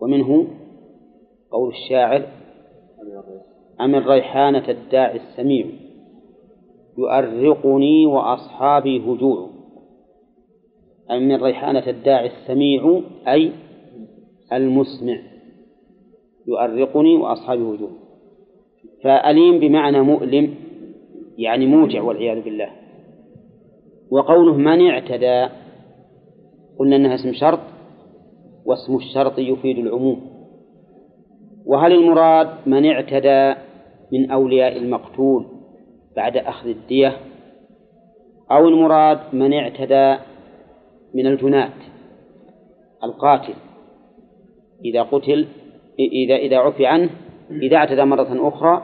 ومنه قول الشاعر أم الريحانة الداعي السميع يؤرقني وأصحابي هجوع. من ريحانة الداعي السميع أي المسمع. يؤرقني وأصحابي هجوع فأليم بمعنى مؤلم يعني موجع والعياذ بالله. وقوله من اعتدى قلنا أنها اسم شرط واسم الشرط يفيد العموم. وهل المراد من اعتدى من أولياء المقتول بعد أخذ الدية؟ أو المراد من اعتدى من الجناة القاتل إذا قتل إذا إذا عفي عنه إذا اعتدى مرة أخرى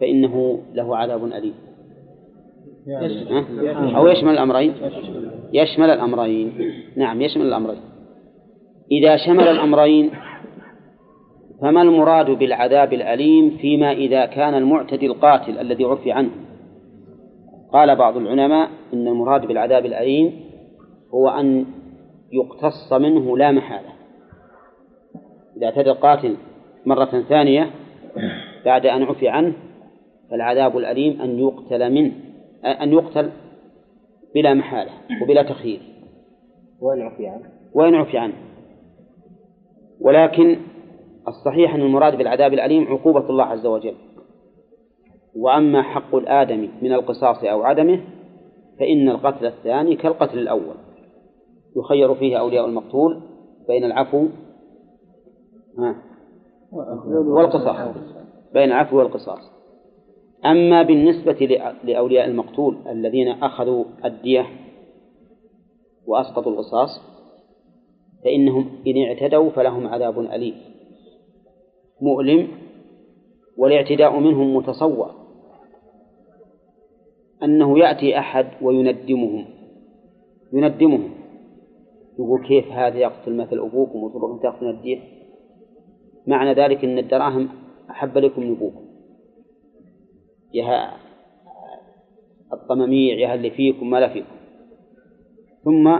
فإنه له عذاب أليم؟ أو يشمل الأمرين؟ يشمل الأمرين. نعم يشمل الأمرين. إذا شمل الأمرين فما المراد بالعذاب الأليم فيما إذا كان المعتدي القاتل الذي عفي عنه؟ قال بعض العلماء إن المراد بالعذاب الأليم هو أن يقتص منه لا محالة. إذا اعتدى القاتل مرة ثانية بعد أن عفي عنه فالعذاب الأليم أن يقتل منه أن يقتل بلا محالة وبلا تخيير. وين عفي عنه؟ وإن عفي عنه. ولكن الصحيح أن المراد بالعذاب الأليم عقوبة الله عز وجل. وأما حق الآدم من القصاص أو عدمه فإن القتل الثاني كالقتل الأول. يخير فيه أولياء المقتول بين العفو والقصاص بين العفو والقصاص. أما بالنسبة لأولياء المقتول الذين أخذوا الدية وأسقطوا القصاص فإنهم إن اعتدوا فلهم عذاب أليم. مؤلم والاعتداء منهم متصور أنه يأتي أحد ويندمهم يندمهم. يقول كيف هذا يقتل مثل أبوكم وتروحون تأخذون الدية معنى ذلك أن الدراهم أحب لكم من أبوكم. يا الطماميع يا اللي فيكم ما لا فيكم. ثم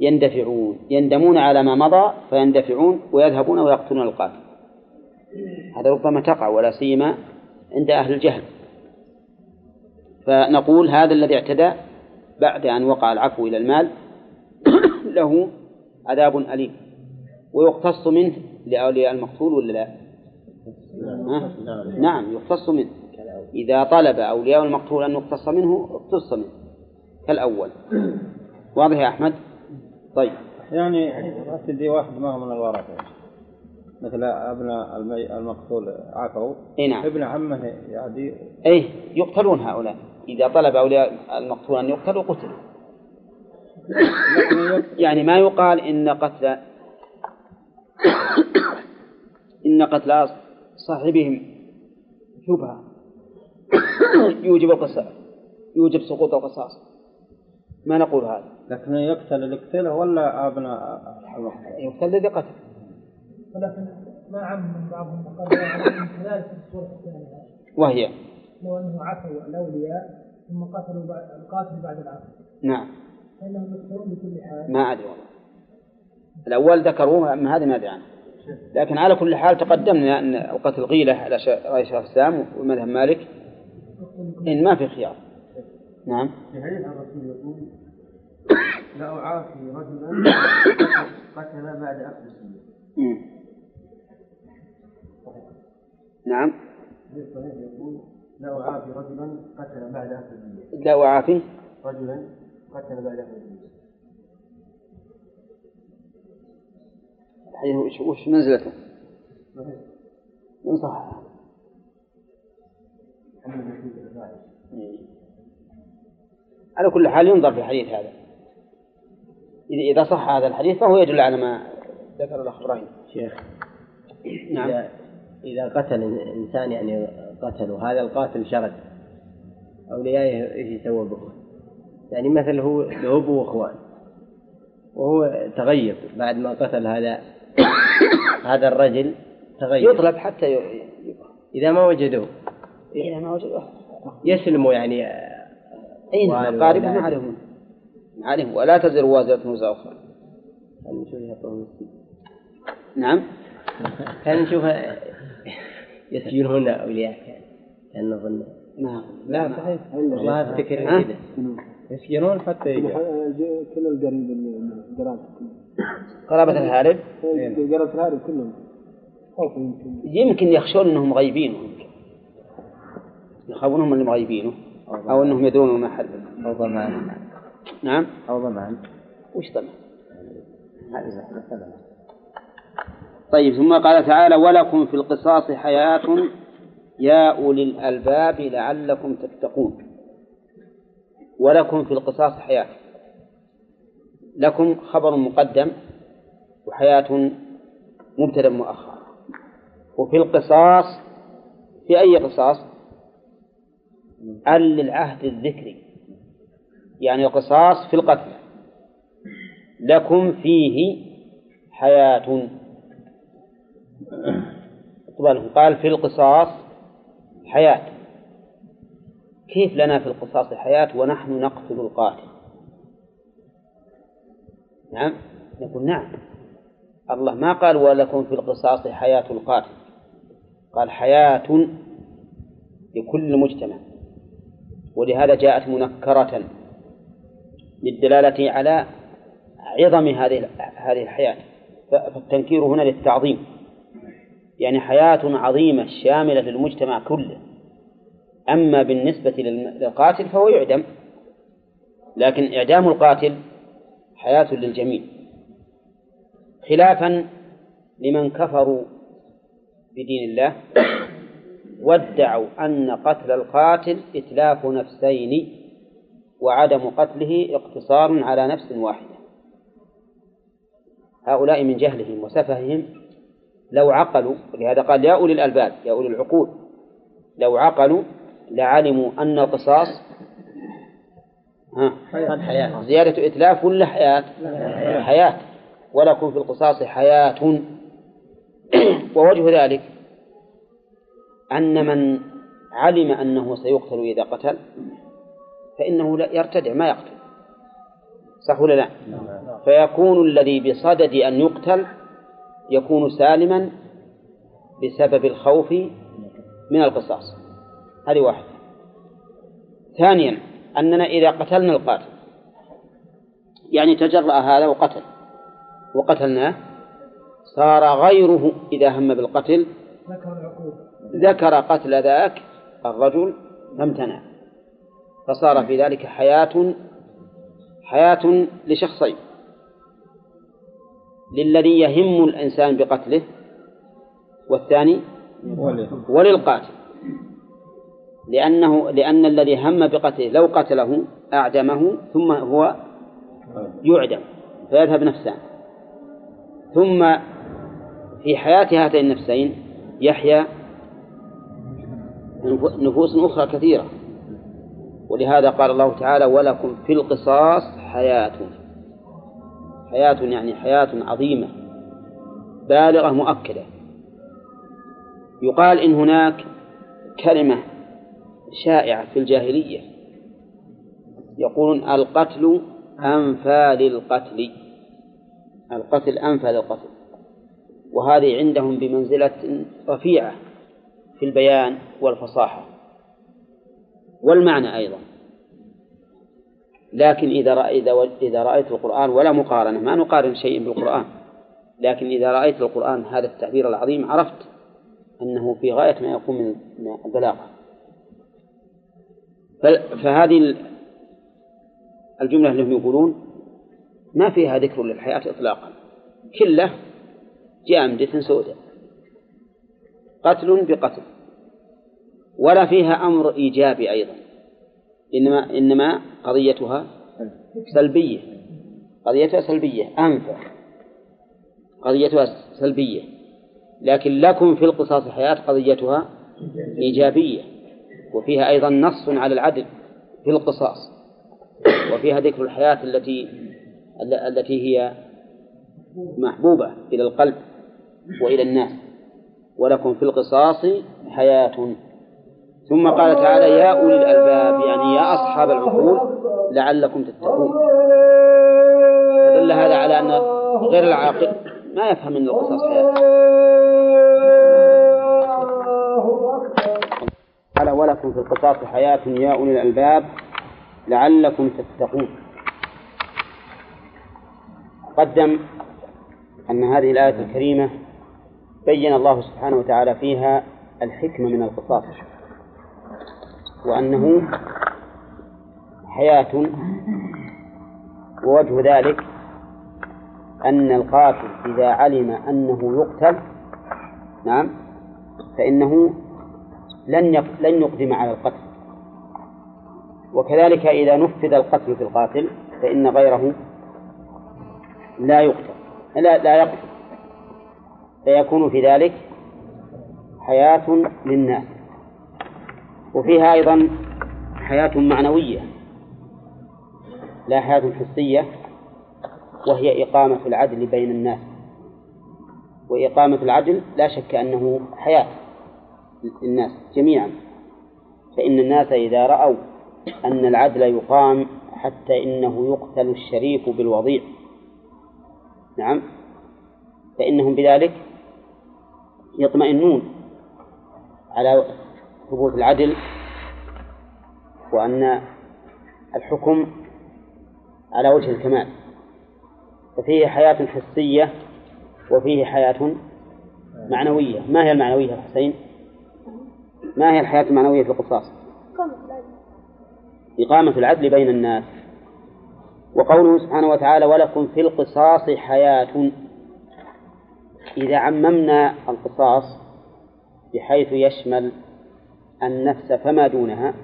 يندفعون. يندمون على ما مضى فيندفعون ويذهبون ويقتلون القاتل. هذا ربما تقع ولا سيما عند أهل الجهل. فنقول هذا الذي اعتدى بعد أن وقع العفو إلى المال له عذاب أليم. ويقتص منه لأولياء المقتول ولا لا؟ نعم يقتص منه. إذا طلب أولياء المقتول أن يقتص منه اقتص منه. كالأول. واضح يا أحمد؟ طيب. يعني تدي واحد ما هو من الورثة مثل المي... المقتول عفوا إي نعم. ابن عمه يعدي. اي يقتلون هؤلاء. إذا طلب أولياء المقتول أن يقتلوا قتلوا. يعني ما يقال إن قتل إن قتل صاحبهم شبهة. يوجب القصاص يوجب سقوط القصاص. ما نقول هذا؟ لكن يقتل اللي قتله ولا أبناء المقتول يقتل الذي قتل. ولكن ما عم من بعضهم وقال في الصورة الثانية. وهي؟ لو أنه عفوا الأولياء ثم قتلوا القاتل بعد العفو. نعم. ما أدري والله. الأول ذكروه أما هذا ما أدري عنه. لكن على كل حال تقدمنا أن القتل غيلة على رأي شيخ الإسلام ومذهب مالك إن ما في خيار. نعم. في حديث الرسول يقول لا أعافي رجلا قتل بعد أخذ. نعم. يقول لا أعافي رجلا قتل بعد أخذ لا وعافي رجلا قتل بعد أخذ الدين الحديث وش, وش منزلته؟ صح الرفاعي على كل حال ينظر في الحديث هذا. إذا إذا صح هذا الحديث فهو يدل على ما ذكر الأخ إبراهيم. شيخ نعم. إذا, إذا قتل إنسان يعني قتله هذا القاتل شرد. أوليائه إيش يسوى به؟ يعني مثل هو له أبو وأخوان. وهو تغيب بعد ما قتل هذا هذا الرجل تغيب. يطلب حتى ي- إذا ما وجدوه. إذا ما وجدوا يسلموا يعني. أي نعم والي قاربهم ولا- عليهم عليهم ولا تزر وازرة وزر أخرى. نعم. كان نشوف يسجنون أولياء. كان نظن ما لا صحيح والله أفتكر؟ كذا. يسجنون حتى يقع كل القريب اللي قرابة قرابة الهارب؟ قرابة الهارب كلهم. يمكن. يخشون أنهم مغيبينه يخافون هم اللي مغيبينه أو أنهم يدرون ما حل. أو ضمان نعم؟ أو ضمان وش مثلا طيب ثم قال تعالى ولكم في القصاص حياة يا أولي الألباب لعلكم تتقون. ولكم في القصاص حياة. لكم خبر مقدم وحياة مبتدأ مؤخر وفي القصاص في أي قصاص؟ أل للعهد الذكري. يعني القصاص في القتل. لكم فيه حياة. طبعا قال في القصاص حياة. كيف لنا في القصاص حياة ونحن نقتل القاتل؟ نعم؟ نقول نعم. الله ما قال ولكم في القصاص حياة القاتل. قال حياة لكل مجتمع. ولهذا جاءت منكرة للدلالة على عظم هذه هذه الحياة. فالتنكير هنا للتعظيم. يعني حياة عظيمة شاملة للمجتمع كله. أما بالنسبة للقاتل فهو يعدم. لكن إعدام القاتل حياة للجميع. خلافا لمن كفروا بدين الله وادعوا أن قتل القاتل إتلاف نفسين وعدم قتله اقتصار على نفس واحدة. هؤلاء من جهلهم وسفههم لو عقلوا ولهذا قال يا أولي الألباب يا أولي العقول لو عقلوا لعلموا أن القصاص ها حياة. زيادة إتلاف ولا حياة؟ حياة. ولكم في القصاص حياة. ووجه ذلك أن من علم أنه سيقتل إذا قتل فإنه لا يرتدع ما يقتل. صح ولا لا؟ فيكون الذي بصدد أن يقتل يكون سالما بسبب الخوف من القصاص. هذه واحدة ثانيا أننا إذا قتلنا القاتل يعني تجرأ هذا وقتل. وقتلناه. صار غيره إذا هم بالقتل. ذكر قتل ذاك الرجل فامتنع. فصار في ذلك حياة حياة لشخصين. للذي يهم الإنسان بقتله والثاني وللقاتل لأنه لأن الذي هم بقتله لو قتله أعدمه ثم هو يعدم فيذهب نفسان. ثم في حياة هاتين النفسين يحيا نفوس أخرى كثيرة. ولهذا قال الله تعالى ولكم في القصاص حياة. حياة يعني حياة عظيمة بالغة مؤكدة. يقال إن هناك كلمة شائعة في الجاهلية. يقولون القتل أنفى للقتل القتل أنفى للقتل وهذه عندهم بمنزلة رفيعة في البيان والفصاحة. والمعنى أيضا. لكن إذا رأيت إذا رأيت القرآن ولا مقارنة ما نقارن شيء بالقرآن. لكن إذا رأيت القرآن هذا التعبير العظيم عرفت أنه في غاية ما يكون من البلاغة فهذه الجملة اللي هم يقولون ما فيها ذكر للحياة إطلاقا. كلة جامدة سوداء. قتل بقتل. ولا فيها أمر إيجابي أيضا. إنما إنما قضيتها سلبية. قضيتها سلبية. أنفع. قضيتها سلبية. لكن لكم في القصاص حياة قضيتها إيجابية. وفيها أيضا نص على العدل في القصاص وفيها ذكر الحياة التي التي هي محبوبة إلى القلب وإلى الناس ولكم في القصاص حياة. ثم قال تعالى يا أولي الألباب يعني يا أصحاب العقول لعلكم تتقون. فدل هذا على أن غير العاقل ما يفهم من القصص حياة. قال ولكم في القصاص حياة يا أولي الألباب لعلكم تتقون. قدم أن هذه الآية الكريمة بين الله سبحانه وتعالى فيها الحكمة من القصاص وأنه حياة ووجه ذلك أن القاتل إذا علم أنه يقتل نعم فإنه لن لن يقدم على القتل. وكذلك إذا نفذ القتل في القاتل فإن غيره لا يقتل لا لا يقتل. فيكون في ذلك حياة للناس. وفيها أيضا حياة معنوية لا حياة حسية وهي إقامة العدل بين الناس. وإقامة العدل لا شك أنه حياة. للناس جميعا. فإن الناس إذا رأوا أن العدل يقام حتى إنه يقتل الشريف بالوضيع. نعم. فإنهم بذلك يطمئنون على ثبوت العدل وأن الحكم على وجه الكمال. ففيه حياة حسية وفيه حياة معنوية. ما هي المعنوية حسين؟ ما هي الحياة المعنوية في القصاص؟ إقامة العدل بين الناس. وقوله سبحانه وتعالى ولكم في القصاص حياة. إذا عممنا القصاص بحيث يشمل النفس فما دونها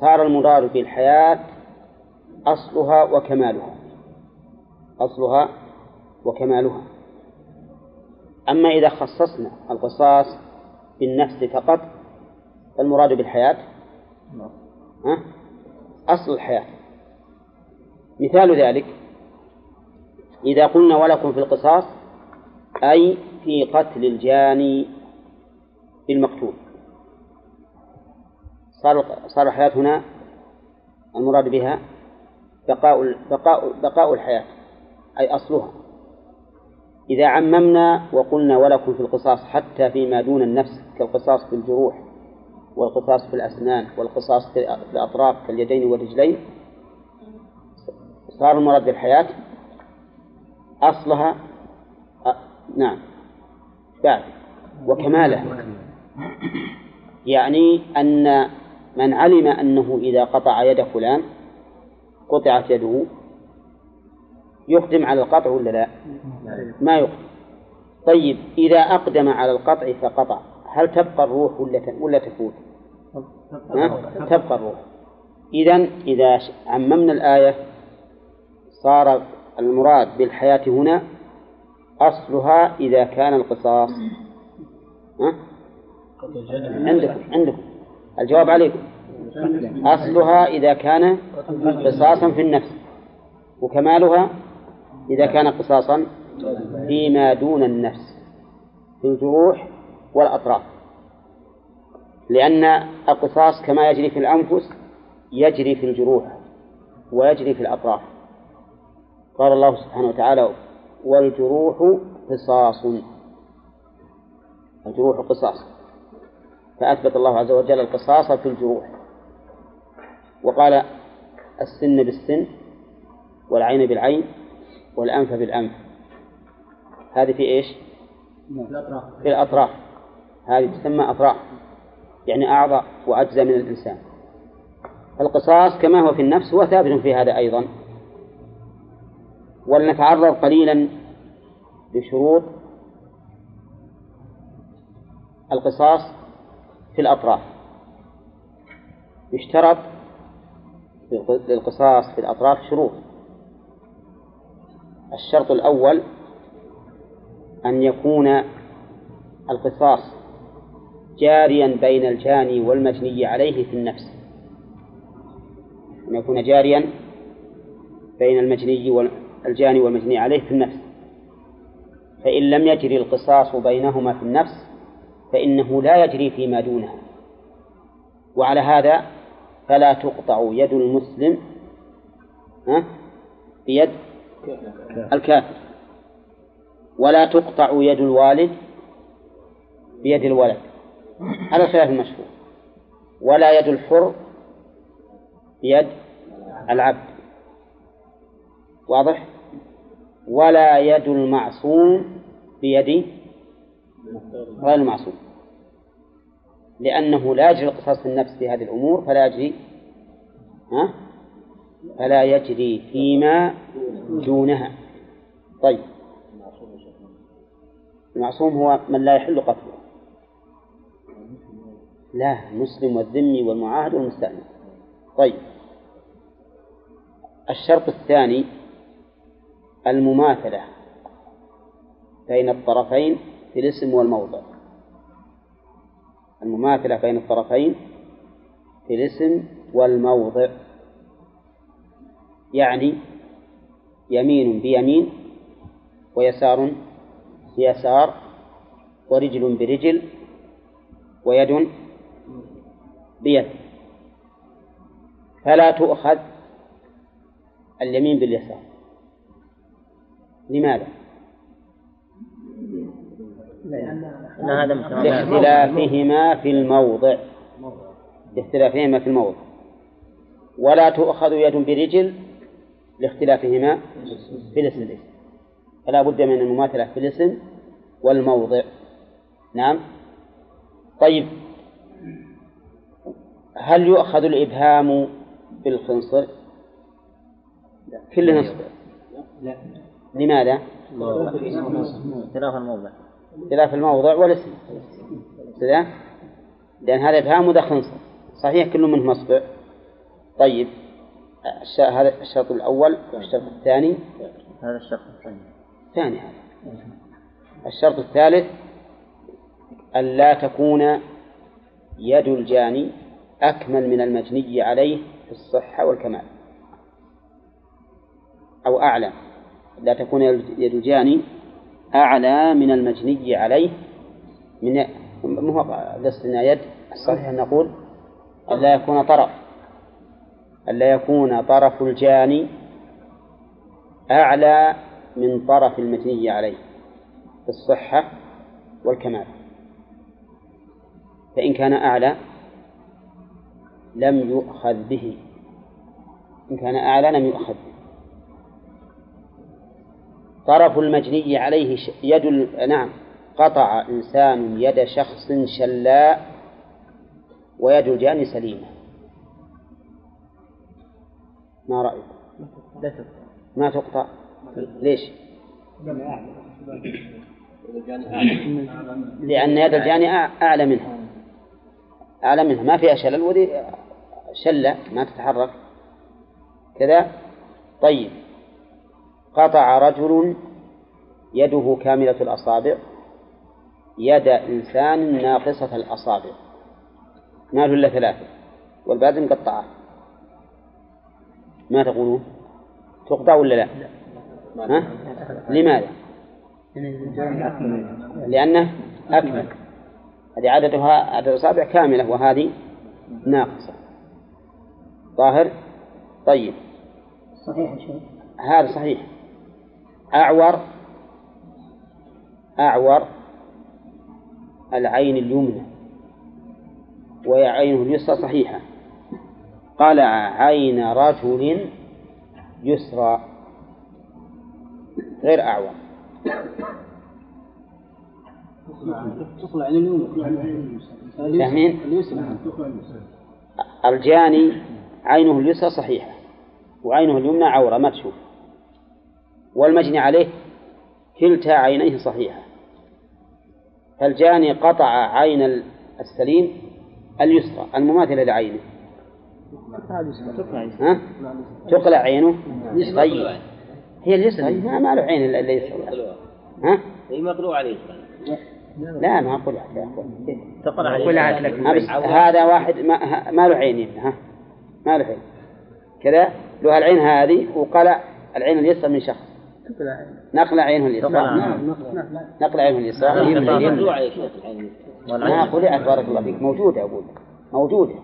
صار المراد بالحياة أصلها وكمالها. أصلها وكمالها. أما إذا خصصنا القصاص بالنفس فقط فالمراد بالحياة؟ ها؟ أصل الحياة. مثال ذلك إذا قلنا ولكم في القصاص أي في قتل الجاني بالمقتول. صار صار الحياة هنا المراد بها بقاء بقاء بقاء الحياة أي أصلها. إذا عممنا وقلنا ولكم في القصاص حتى فيما دون النفس كالقصاص في الجروح والقصاص في الأسنان والقصاص في الأطراف كاليدين والرجلين صار المراد بالحياة؟ أصلها؟ أ... نعم. بعد. وكمالها يعني أن من علم أنه إذا قطع يد فلان قطعت يده يقدم على القطع ولا لا؟ ما يقدم طيب إذا أقدم على القطع فقطع. هل تبقى الروح ولا ولا تفوت؟ تبقى الروح. إذا إذا عممنا الآية صار المراد بالحياة هنا أصلها إذا كان القصاص. ها؟ عندكم عندكم. الجواب عليكم. أصلها إذا كان قصاصا في النفس. وكمالها إذا كان قصاصا فيما دون النفس في الجروح والأطراف. لأن القصاص كما يجري في الأنفس يجري في الجروح ويجري في الأطراف. قال الله سبحانه وتعالى والجروح قصاص. الجروح قصاص. فأثبت الله عز وجل القصاص في الجروح. وقال السن بالسن والعين بالعين والأنف بالأنف. هذه في إيش؟ في الأطراف. هذه تسمى أطراف. يعني أعضاء وأجزاء من الإنسان. القصاص كما هو في النفس هو ثابت في هذا أيضا. ولنتعرض قليلا لشروط القصاص في الأطراف. يشترط للقصاص في الأطراف شروط. الشرط الأول أن يكون القصاص جاريا بين الجاني والمجني عليه في النفس. أن يكون جاريا بين المجني والجاني والمجني عليه في النفس. فإن لم يجري القصاص بينهما في النفس فإنه لا يجري فيما دونها وعلى هذا فلا تقطع يد المسلم بيد الكافر. ولا تقطع يد الوالد بيد الولد. على الخلاف المشهور ولا يد الحر بيد العبد. واضح؟ ولا يد المعصوم بيد غير المعصوم. لأنه لا يجري القصاص في النفس في هذه الأمور فلا يجري. ها؟ فلا يجري فيما دونها. طيب. المعصوم هو من لا يحل قتله. لا المسلم والذمي والمعاهد والمستأمن طيب. الشرط الثاني المماثلة بين الطرفين في الاسم والموضع. المماثلة بين الطرفين في الاسم والموضع. يعني يمين بيمين ويسار بيسار ورجل برجل ويد بيد. فلا تؤخذ اليمين باليسار. لماذا؟ لاختلافهما في الموضع. لاختلافهما في الموضع. ولا تؤخذ يد برجل لاختلافهما في الاسم. فلا بد من المماثلة في الاسم والموضع. نعم. طيب. هل يؤخذ الإبهام بالخنصر؟ كل نصب لا. لماذا؟ اختلاف الموضع. اختلاف الموضع والاسم. كذا لأن هذا إبهام وذا خنصر. صحيح كل منه مصبع. طيب. هذا الشرط الأول والشرط الثاني. هذا الشرط الثاني. الثاني هذا الشرط الثالث ألا تكون يد الجاني أكمل من المجني عليه في الصحة والكمال. أو أعلى. لا تكون يد الجاني أعلى من المجني عليه من ما هو لسنا يد. الصحيح أن نقول ألا يكون طرف. ألا يكون طرف الجاني أعلى من طرف المجني عليه في الصحة والكمال. فإن كان أعلى لم يؤخذ به. إن كان أعلى لم يؤخذ به. طرف المجني عليه يد نعم قطع إنسان يد شخص شلاء ويد الجاني سليمة. ما رأيك؟ ما تقطع. ليش؟ لأن يد الجاني أع- أعلى منها. أعلى منها. ما فيها شلل ودي شلة ما تتحرك. كذا. طيب. قطع رجل يده كاملة الأصابع. يد إنسان ناقصة الأصابع. ما له إلا ثلاثة. والباقي مقطعة ما تقولون؟ تقطع ولا لا؟ ها؟ لماذا؟ لأنه أكمل. هذه عددها عدد الأصابع كاملة وهذه ناقصة. ظاهر طيب. صحيح هذا صحيح. أعور؟ أعور العين اليمنى وهي عينه اليسرى صحيحة. قال عين رجل يسرى. غير أعور عن فاهمين؟ الجاني عينه اليسرى صحيحة وعينه اليمنى عورة ما تشوف. والمجني عليه كلتا عينيه صحيحة. فالجاني قطع عين السليم اليسرى المماثلة لعينه. ها؟ تقلع عينه؟ طيب. هي اليسرى ما, ما له عين إلا اليسرى ها؟ هي مقلوع عليه. لا ما أقول يا أخوان تقل عليه ما بس هذا واحد ما, ما له عين ها؟ ما له عين. كذا له العين هذه وقلع العين اليسرى من شخص. نقلع عينه اليسرى نعم، نقلع. عينه اليسرى ما قلعت بارك الله فيك. موجودة أقول موجودة.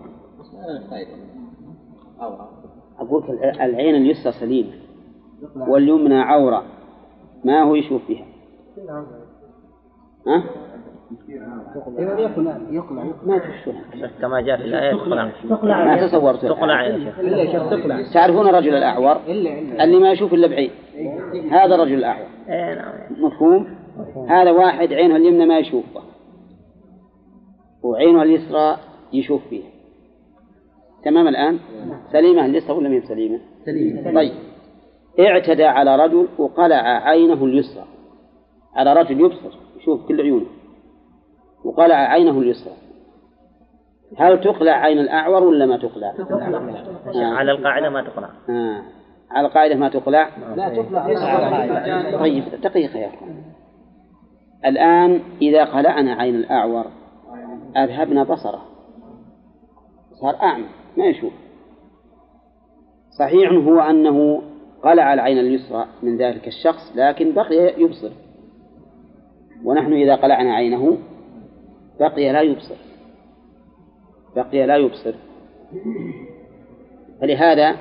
أقول لك العين اليسرى سليمة واليمنى عورة. ما هو يشوف فيها؟ ها؟ يقلع يقلع ما تشوفها. كما جاء في الآية تقلع ما تصورت. تقلع يا شيخ. تقلع تعرفون الرجل الأعور؟ اللي ما يشوف إلا بعيد هذا الرجل الأعور. إيه نعم مفهوم. هذا واحد عينه اليمنى ما يشوفه. وعينه اليسرى يشوف فيها. تمام الآن؟ سليمة اليسرى ولا ما سليمة. سليم طيب. اعتدى على رجل وقلع عينه اليسرى. على رجل يبصر يشوف كل عيونه. وقلع عينه اليسرى. هل تقلع عين الأعور ولا ما تقلع؟ آه. على القاعدة ما تقلع. آه. على القاعدة ما تقلع؟ لا تقلع. طيب دقيقة يا أخوان. الآن إذا قلعنا عين الأعور أذهبنا بصره. صار أعمى. ما يشوف. صحيح هو أنه قلع العين اليسرى من ذلك الشخص لكن بقي يبصر. ونحن إذا قلعنا عينه بقي لا يبصر. بقي لا يبصر. فلهذا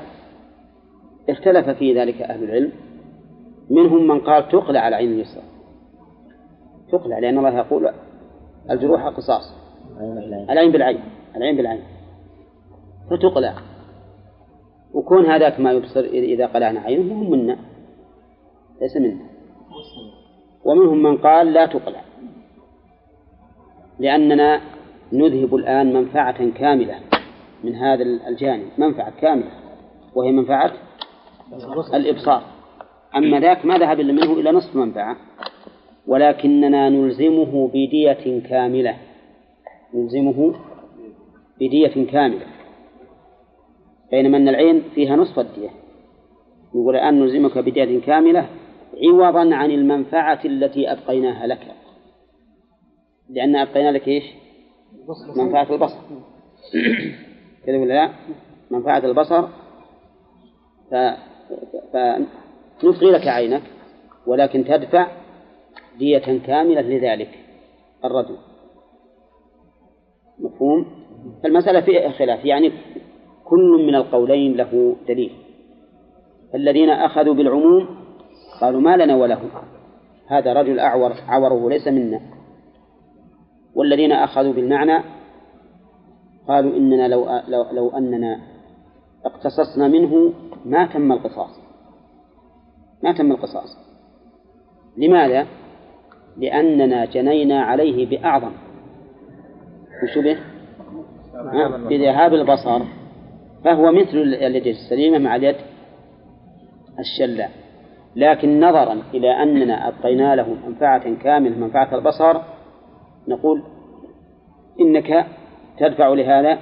اختلف في ذلك أهل العلم. منهم من قال تقلع العين اليسرى. تقلع لأن الله يقول الجروح قصاص. العين بالعين. العين بالعين. فتقلع وكون هذاك ما يبصر إذا قلعنا عينه هم منا. ليس منا. ومنهم من قال لا تقلع. لأننا نذهب الآن منفعة كاملة من هذا الجانب. منفعة كاملة. وهي منفعة الإبصار. أما ذاك ما ذهب إلا منه إلى نصف منفعة. ولكننا نلزمه بدية كاملة. نلزمه بدية كاملة. بينما أن العين فيها نصف الدية. يقول الآن نلزمك بدية كاملة عوضا عن المنفعة التي أبقيناها لك. لأن أبقينا لك إيش؟ منفعة البصر. كذا ولا لا؟ منفعة البصر. ف... فنبقي لك عينك ولكن تدفع دية كاملة لذلك. الرجل مفهوم؟ المسألة فيها خلاف. يعني كل من القولين له دليل. الذين أخذوا بالعموم قالوا ما لنا وله هذا رجل أعور عوره ليس منا. والذين أخذوا بالمعنى قالوا إننا لو, لو, لو أننا اقتصصنا منه ما تم القصاص. ما تم القصاص. لماذا؟ لأننا جنينا عليه بأعظم. وش به؟ بذهاب البصر. فهو مثل اليد السليمة مع اليد الشلاء لكن نظرا إلى أننا أبقينا له منفعة كاملة منفعة البصر نقول إنك تدفع لهذا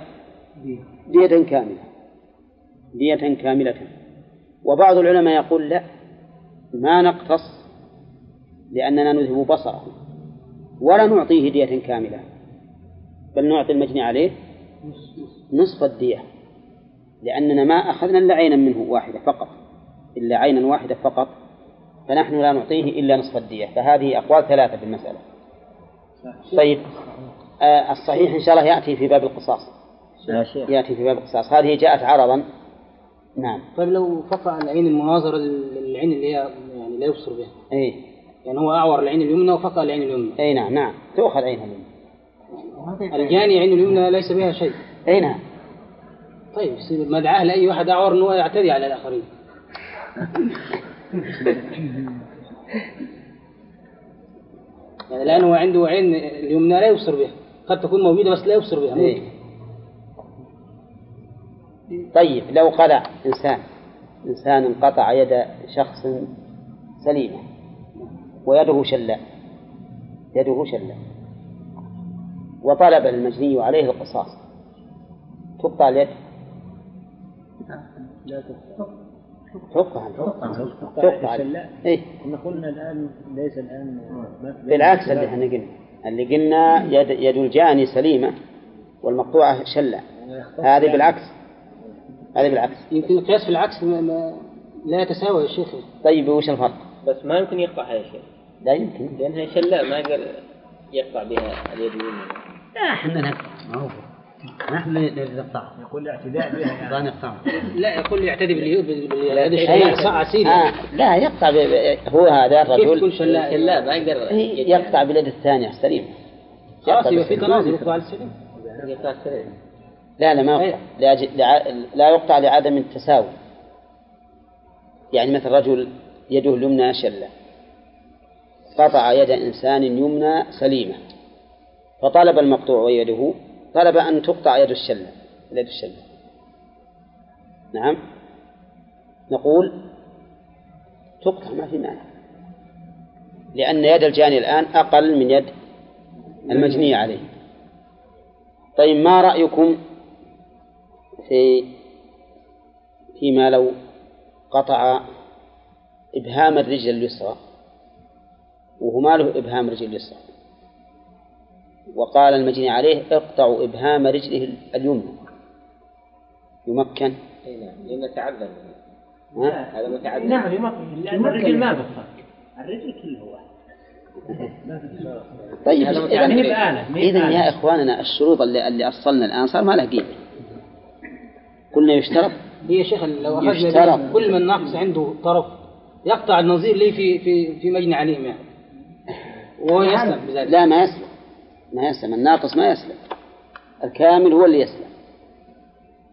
دية كاملة دية كاملة. وبعض العلماء يقول لا ما نقتص لأننا نذهب بصره ولا نعطيه دية كاملة بل نعطي المجني عليه نصف الدية. لأننا ما أخذنا إلا عينا منه واحدة فقط. إلا عينا واحدة فقط. فنحن لا نعطيه إلا نصف الدية. فهذه أقوال ثلاثة في المسألة. طيب آه الصحيح إن شاء الله يأتي في باب القصاص. يأتي في باب القصاص. هذه جاءت عرضا. نعم. طيب لو فقع العين المناظرة للعين اللي هي يعني لا يبصر بها. إيه. يعني هو أعور العين اليمنى وفقع العين اليمنى. أي نعم نعم. تؤخذ عينها اليمنى. الجاني عين اليمنى ليس بها شيء. أي نعم. طيب يصير مدعاه لأي واحد أعور أنه يعتدي على الآخرين. يعني الآن هو عنده عين اليمنى لا يبصر بها. قد تكون موجودة بس لا يبصر بها إيه. طيب لو قلع إنسان إنسان انقطع يد شخص سليمة ويده شلاء يده شلاء وطلب المجني عليه القصاص تقطع اليد تقطع تقطع إيه؟ إحنا قلنا الآن ليس الآن بالعكس اللي إحنا قلنا. اللي قلنا يد, يد الجاني سليمة والمقطوعة شلة. هذه بالعكس. هذه بالعكس. يمكن القياس في العكس ما لا يتساوى يا شيخ طيب وش الفرق؟ بس ما يمكن يقطعها يا شيخ. لا يمكن. لأنها شلاء ما يقدر يقطع بها اليد اليمنى. لا إحنا نقطع. ما هو. نحن اللي نقطع يقول الاعتداء بها لا نقطع. لا يقول يعتدي باليد باليد الشمال آه لا يقطع هو هذا كيف الرجل. تكون شلاء لا ما يقدر. يقطع باليد الثانية السليم خلاص يقطع يبقى في. تنازل يقطع السليم يقطع السرير لا لا ما يقطع. لع... لا يقطع لعدم التساوي. يعني مثل رجل يده اليمنى شلة. قطع يد إنسان يمنى سليمة. فطلب المقطوع ويده طلب أن تقطع يد الشلة يد الشلة. نعم. نقول تقطع ما في مانع لأن يد الجاني الآن أقل من يد المجني عليه. طيب ما رأيكم في فيما لو قطع إبهام الرجل اليسرى وهو ما له إبهام رجل اليسرى؟ وقال المجني عليه اقطعوا إبهام رجله اليمنى. يمكن؟ أي نعم لأنه تعذر. ها؟ هذا متعذر. نعم يمكن. لأن الرجل ما بفر الرجل كله واحد. طيب يعني إذا. يا إخواننا الشروط اللي, اللي أصلنا الآن صار ما له قيمة. قلنا يشترط؟ هي يا شيخ لو أخذنا كل من ناقص عنده طرف يقطع النظير لي في في في مجني عليهم يعني. وهو يسلم بذلك لا ما يسلم ما يسلم الناقص ما يسلم. الكامل هو اللي يسلم.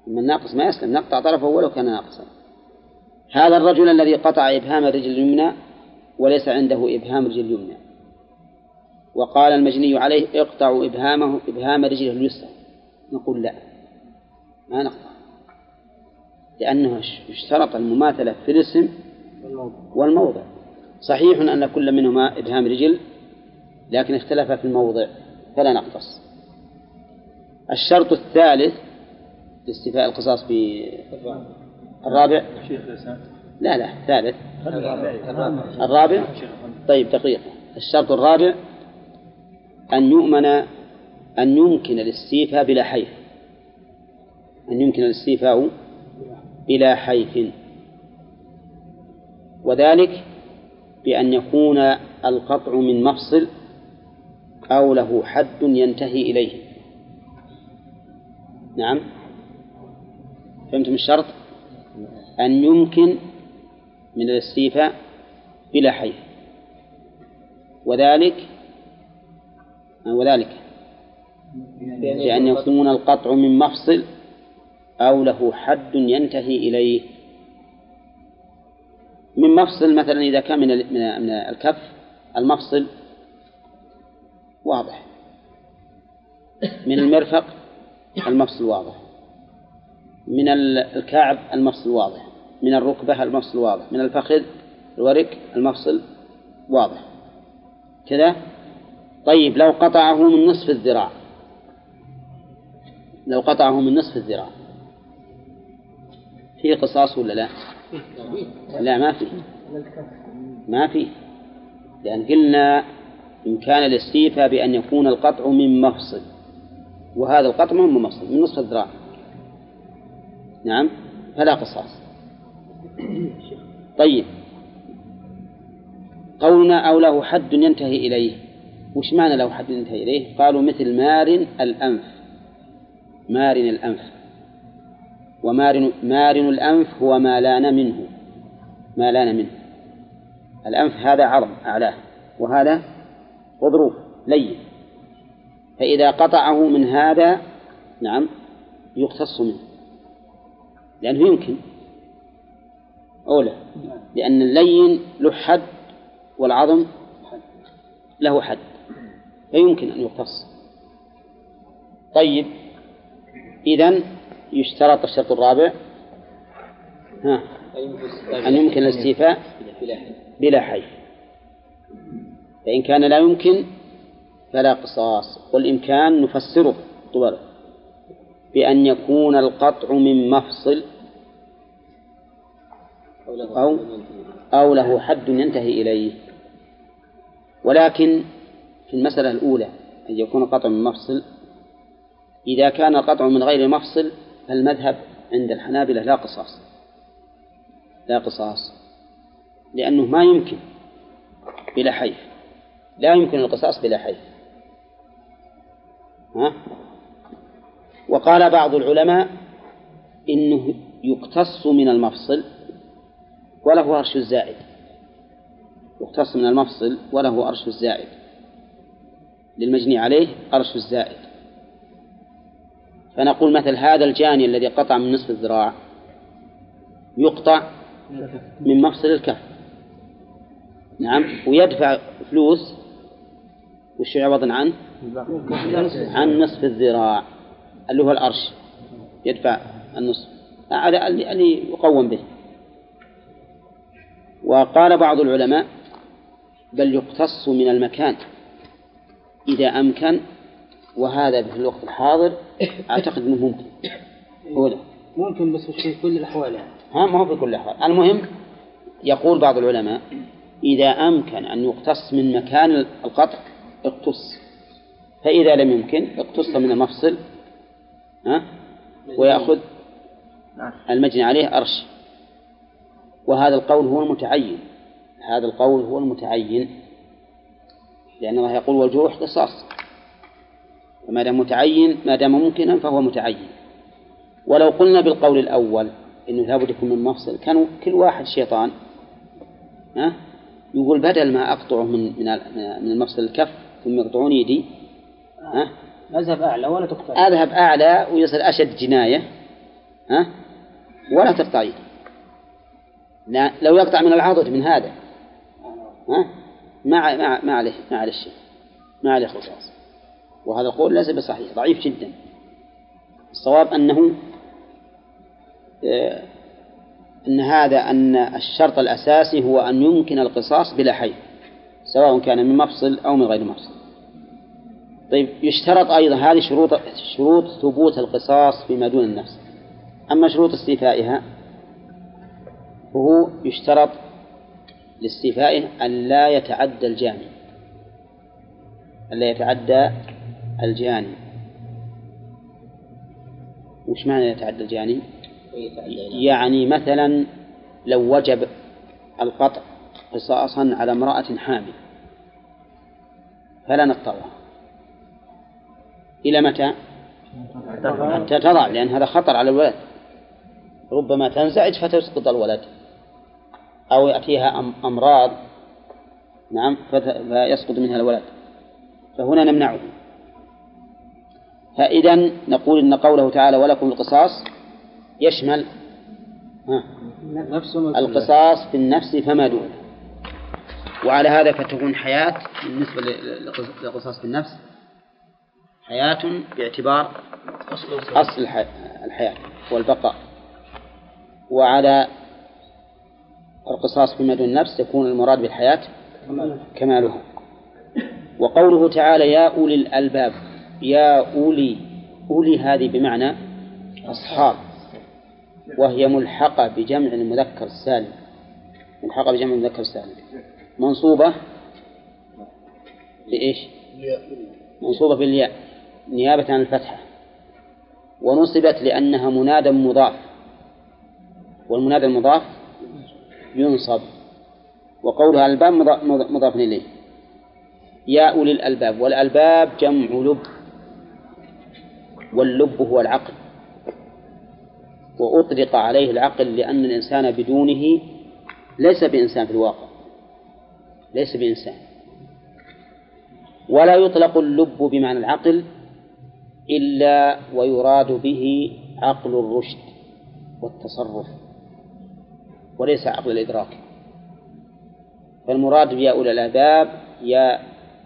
أما الناقص ما يسلم نقطع طرفه ولو كان ناقصا. هذا الرجل الذي قطع إبهام الرجل اليمنى وليس عنده إبهام رجل اليمنى. وقال المجني عليه اقطعوا إبهامه إبهام رجله اليسرى. نقول لا ما نقطع. لأنه اشترط المماثلة في الاسم والموضع. صحيح أن كل منهما إبهام رجل لكن اختلف في الموضع. فلا نقتص. الشرط الثالث لاستيفاء القصاص بالرابع لا لا الثالث الرابع؟ طيب دقيقة. الشرط الرابع أن يؤمن أن يمكن الاستيفاء بلا حيف. أن يمكن الاستيفاء بلا حيف. وذلك بأن يكون القطع من مفصل أو له حد ينتهي إليه. نعم. فهمتم الشرط؟ أن يمكن من الاستيفاء بلا حيف وذلك؟ وذلك. بأن يكون القطع من مفصل أو له حد ينتهي إليه. من مفصل مثلا إذا كان من من الكف المفصل واضح. من المرفق المفصل واضح. من ال- الكعب المفصل واضح. من الركبة المفصل واضح. من الفخذ الورك المفصل واضح. كذا؟ طيب لو قطعه من نصف الذراع. لو قطعه من نصف الذراع. في قصاص ولا لا؟ لا ما في. ما في. لأن قلنا إمكان الاستيفاء بأن يكون القطع من مفصل وهذا القطع من مفصل من نصف الذراع. نعم فلا قصاص. طيب. قولنا أو له حد ينتهي إليه. وش معنى له حد ينتهي إليه؟ قالوا مثل مارن الأنف. مارن الأنف. ومارن مارن الأنف هو ما لأن منه. ما لأن منه. الأنف هذا عرض أعلاه. وهذا غضروف لين. فإذا قطعه من هذا نعم يقتص منه. لأنه يمكن. أولى. لأن اللين له حد والعظم له حد. فيمكن أن يقتص. طيب. إذن يشترط الشرط الرابع. ها. أن يمكن الاستيفاء بلا حيف فإن كان لا يمكن فلا قصاص والإمكان نفسره طبعا بأن يكون القطع من مفصل أو أو له حد ينتهي إليه. ولكن في المسألة الأولى أن يكون القطع من مفصل إذا كان القطع من غير مفصل فالمذهب عند الحنابلة لا قصاص. لا قصاص لأنه ما يمكن بلا حيف. لا يمكن القصاص بلا حيف ها؟ وقال بعض العلماء إنه يقتص من المفصل وله أرش الزائد. يقتص من المفصل وله أرش الزائد. للمجني عليه أرش الزائد. فنقول مثل هذا الجاني الذي قطع من نصف الذراع يقطع من مفصل الكف نعم؟ ويدفع فلوس وش عوضا عنه؟ عن نصف الذراع اللي هو الأرش يدفع النصف. هذا اللي يقوم به. وقال بعض العلماء بل يقتص من المكان. إذا أمكن وهذا في الوقت الحاضر أعتقد أنه ممكن. هو ده. ممكن بس في كل الأحوال يعني. ها ما هو في كل الأحوال. المهم يقول بعض العلماء إذا أمكن أن يقتص من مكان القطع اقتص. فإذا لم يمكن اقتص من المفصل ها ويأخذ المجني عليه أرش. وهذا القول هو المتعين. هذا القول هو المتعين. لأن الله يقول والجروح قصاص. وما دام متعين ما دام ممكنا فهو متعين. ولو قلنا بالقول الأول إنه لابد يكون من مفصل كانوا كل واحد شيطان ها يقول بدل ما أقطعه من من المفصل الكف ثم يقطعون يدي. ها؟ أذهب أعلى ولا تقطع؟ أذهب أعلى ويصير أشد جناية. ها؟ ولا تقطع يدي. لا لو يقطع من العضد من هذا. ها؟ ما ما ما عليه ما عليه شيء ما عليه خصاص وهذا القول ليس بصحيح ضعيف جدا. الصواب أنه آه، أن هذا أن الشرط الأساسي هو أن يمكن القصاص بلا حيث سواء كان من مفصل أو من غير مفصل. طيب يشترط أيضا هذه شروط شروط ثبوت القصاص فيما دون النفس. أما شروط استيفائها فهو يشترط لاستيفائه أن لا يتعدى الجاني. أن لا يتعدى الجاني. وش معنى يتعدى الجاني؟ يعني مثلا لو وجب القطع قصاصا على امرأة حامل فلا نقطعها. إلى متى؟ حتى تضع لأن هذا خطر على الولد. ربما تنزعج فتسقط الولد. أو يأتيها أمراض. نعم فيسقط منها الولد. فهنا نمنعه. فإذا نقول إن قوله تعالى ولكم القصاص يشمل القصاص في النفس فما دون. وعلى هذا فتكون حياة بالنسبة للقصاص في النفس. حياة باعتبار أصل الحياة والبقاء. وعلى القصاص فيما دون النفس يكون المراد بالحياة كمالها. وقوله تعالى يا أولي الألباب يا أولي أولي هذه بمعنى أصحاب. وهي ملحقة بجمع المذكر السالم. ملحقة بجمع المذكر السالم. منصوبة بإيش؟ منصوبة بالياء. نيابة عن الفتحة. ونصبت لأنها منادى مضاف. والمنادى المضاف ينصب. وقولها الباب مضاف إليه. يا أولي الألباب. والألباب جمع لب. واللب هو العقل. وأطلق عليه العقل لأن الإنسان بدونه ليس بإنسان في الواقع. ليس بإنسان. ولا يطلق اللب بمعنى العقل إلا ويراد به عقل الرشد والتصرف وليس عقل الإدراك. فالمراد بيا أولي الألباب يا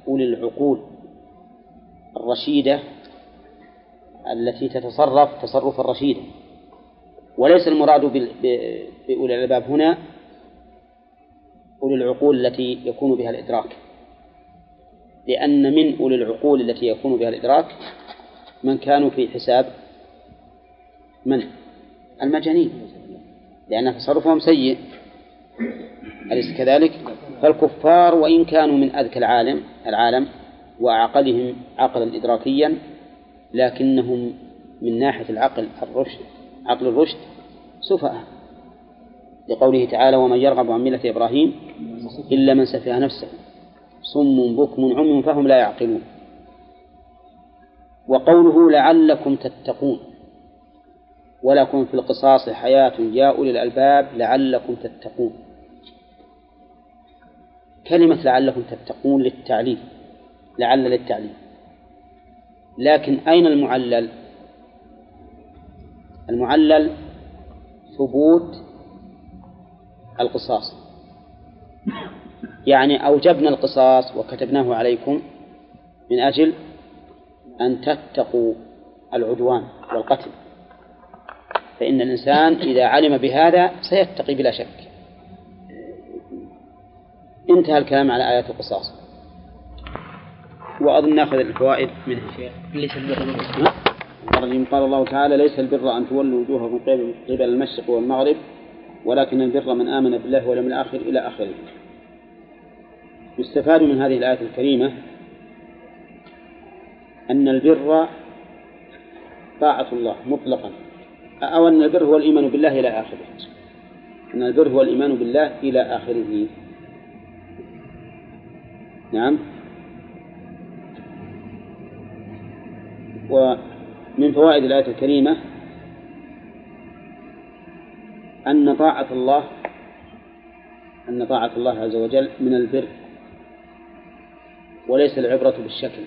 أولي العقول الرشيدة التي تتصرف تصرفا رشيدا وليس المراد بأولي الألباب هنا أولي العقول التي يكون بها الإدراك. لأن من أولي العقول التي يكون بها الإدراك من كانوا في حساب من المجانين. لأن تصرفهم سيء. أليس كذلك؟ فالكفار وإن كانوا من أذكى العالم العالم وأعقلهم عقلا إدراكيا لكنهم من ناحية العقل الرشد عقل الرشد سفهاء. لقوله تعالى ومن يرغب عن ملة إبراهيم إلا من سفه نفسه. صم بكم عمي فهم لا يعقلون. وقوله لعلكم تتقون. ولكم في القصاص حياة يا أولي الألباب لعلكم تتقون. كلمة لعلكم تتقون للتعليل لعل للتعليل. لكن أين المعلل؟ المعلل ثبوت القصاص. يعني أوجبنا القصاص وكتبناه عليكم من أجل أن تتقوا العدوان والقتل. فإن الإنسان إذا علم بهذا سيتقي بلا شك. انتهى الكلام على آيات القصاص. وأظن نأخذ الفوائد منها. شيخ ليس البر الرجيم قال الله تعالى ليس البر أن تولوا وجوهكم قبل قبل المشرق والمغرب ولكن البر من آمن بالله واليوم الآخر إلى آخره. يستفاد من هذه الآية الكريمة أن البر طاعة الله مطلقا. أو أن البر هو الإيمان بالله إلى آخره. أن البر هو الإيمان بالله إلى آخره. نعم. ومن فوائد الآية الكريمة أن طاعة الله أن طاعة الله عز وجل من البر وليس العبرة بالشكل.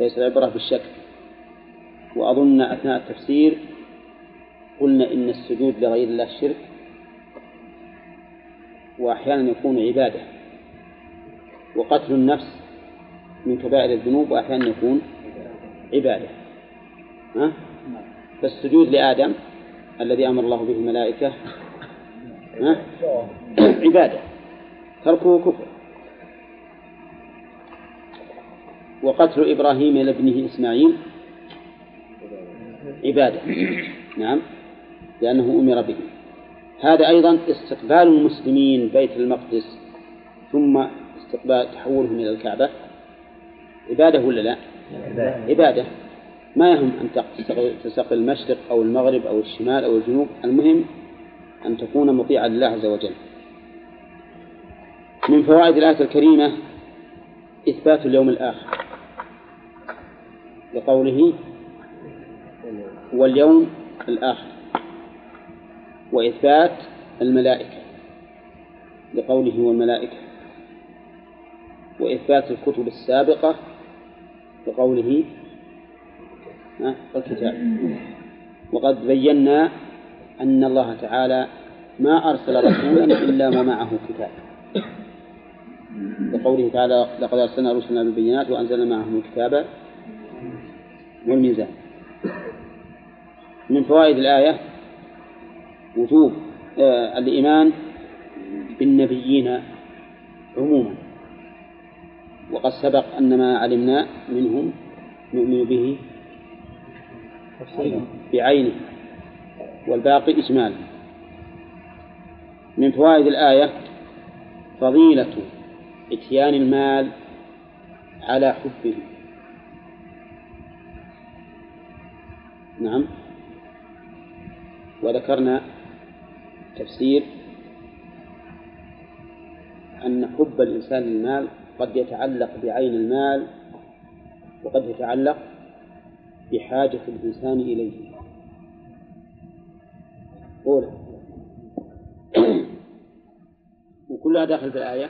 ليس العبرة بالشكل وأظن أثناء التفسير قلنا إن السجود لغير الله شرك وأحيانا يكون عبادة وقتل النفس من كبائر الذنوب وأحيانا يكون عبادة ها؟ فالسجود لآدم الذي أمر الله به الملائكة ها؟ عبادة تركه كفر وقتل إبراهيم لابنه إسماعيل. عبادة. نعم. لأنه أمر به. هذا أيضا استقبال المسلمين بيت المقدس ثم استقبال تحولهم إلى الكعبة. عبادة ولا لا؟ عبادة. ما يهم أن تستقبل المشرق أو المغرب أو الشمال أو الجنوب. المهم أن تكون مطيعا لله عز وجل. من فوائد الآية الكريمة إثبات اليوم الآخر. لقوله واليوم الآخر وإثبات الملائكة لقوله والملائكة وإثبات الكتب السابقة لقوله الكتاب. وقد بينا أن الله تعالى ما أرسل رسولا إلا ومعه كتاب. لقوله تعالى لقد أرسلنا رسلنا بالبينات وأنزلنا معهم الكتاب والميزان. من فوائد الآية وجوب آه الإيمان بالنبيين عموما. وقد سبق أن ما علمنا منهم نؤمن به بعينه والباقي إجمالا. من فوائد الآية فضيلة إتيان المال على حبه. نعم. وذكرنا تفسير أن حب الإنسان للمال قد يتعلق بعين المال وقد يتعلق بحاجة الإنسان إليه. أولى وكلها داخل في الآية.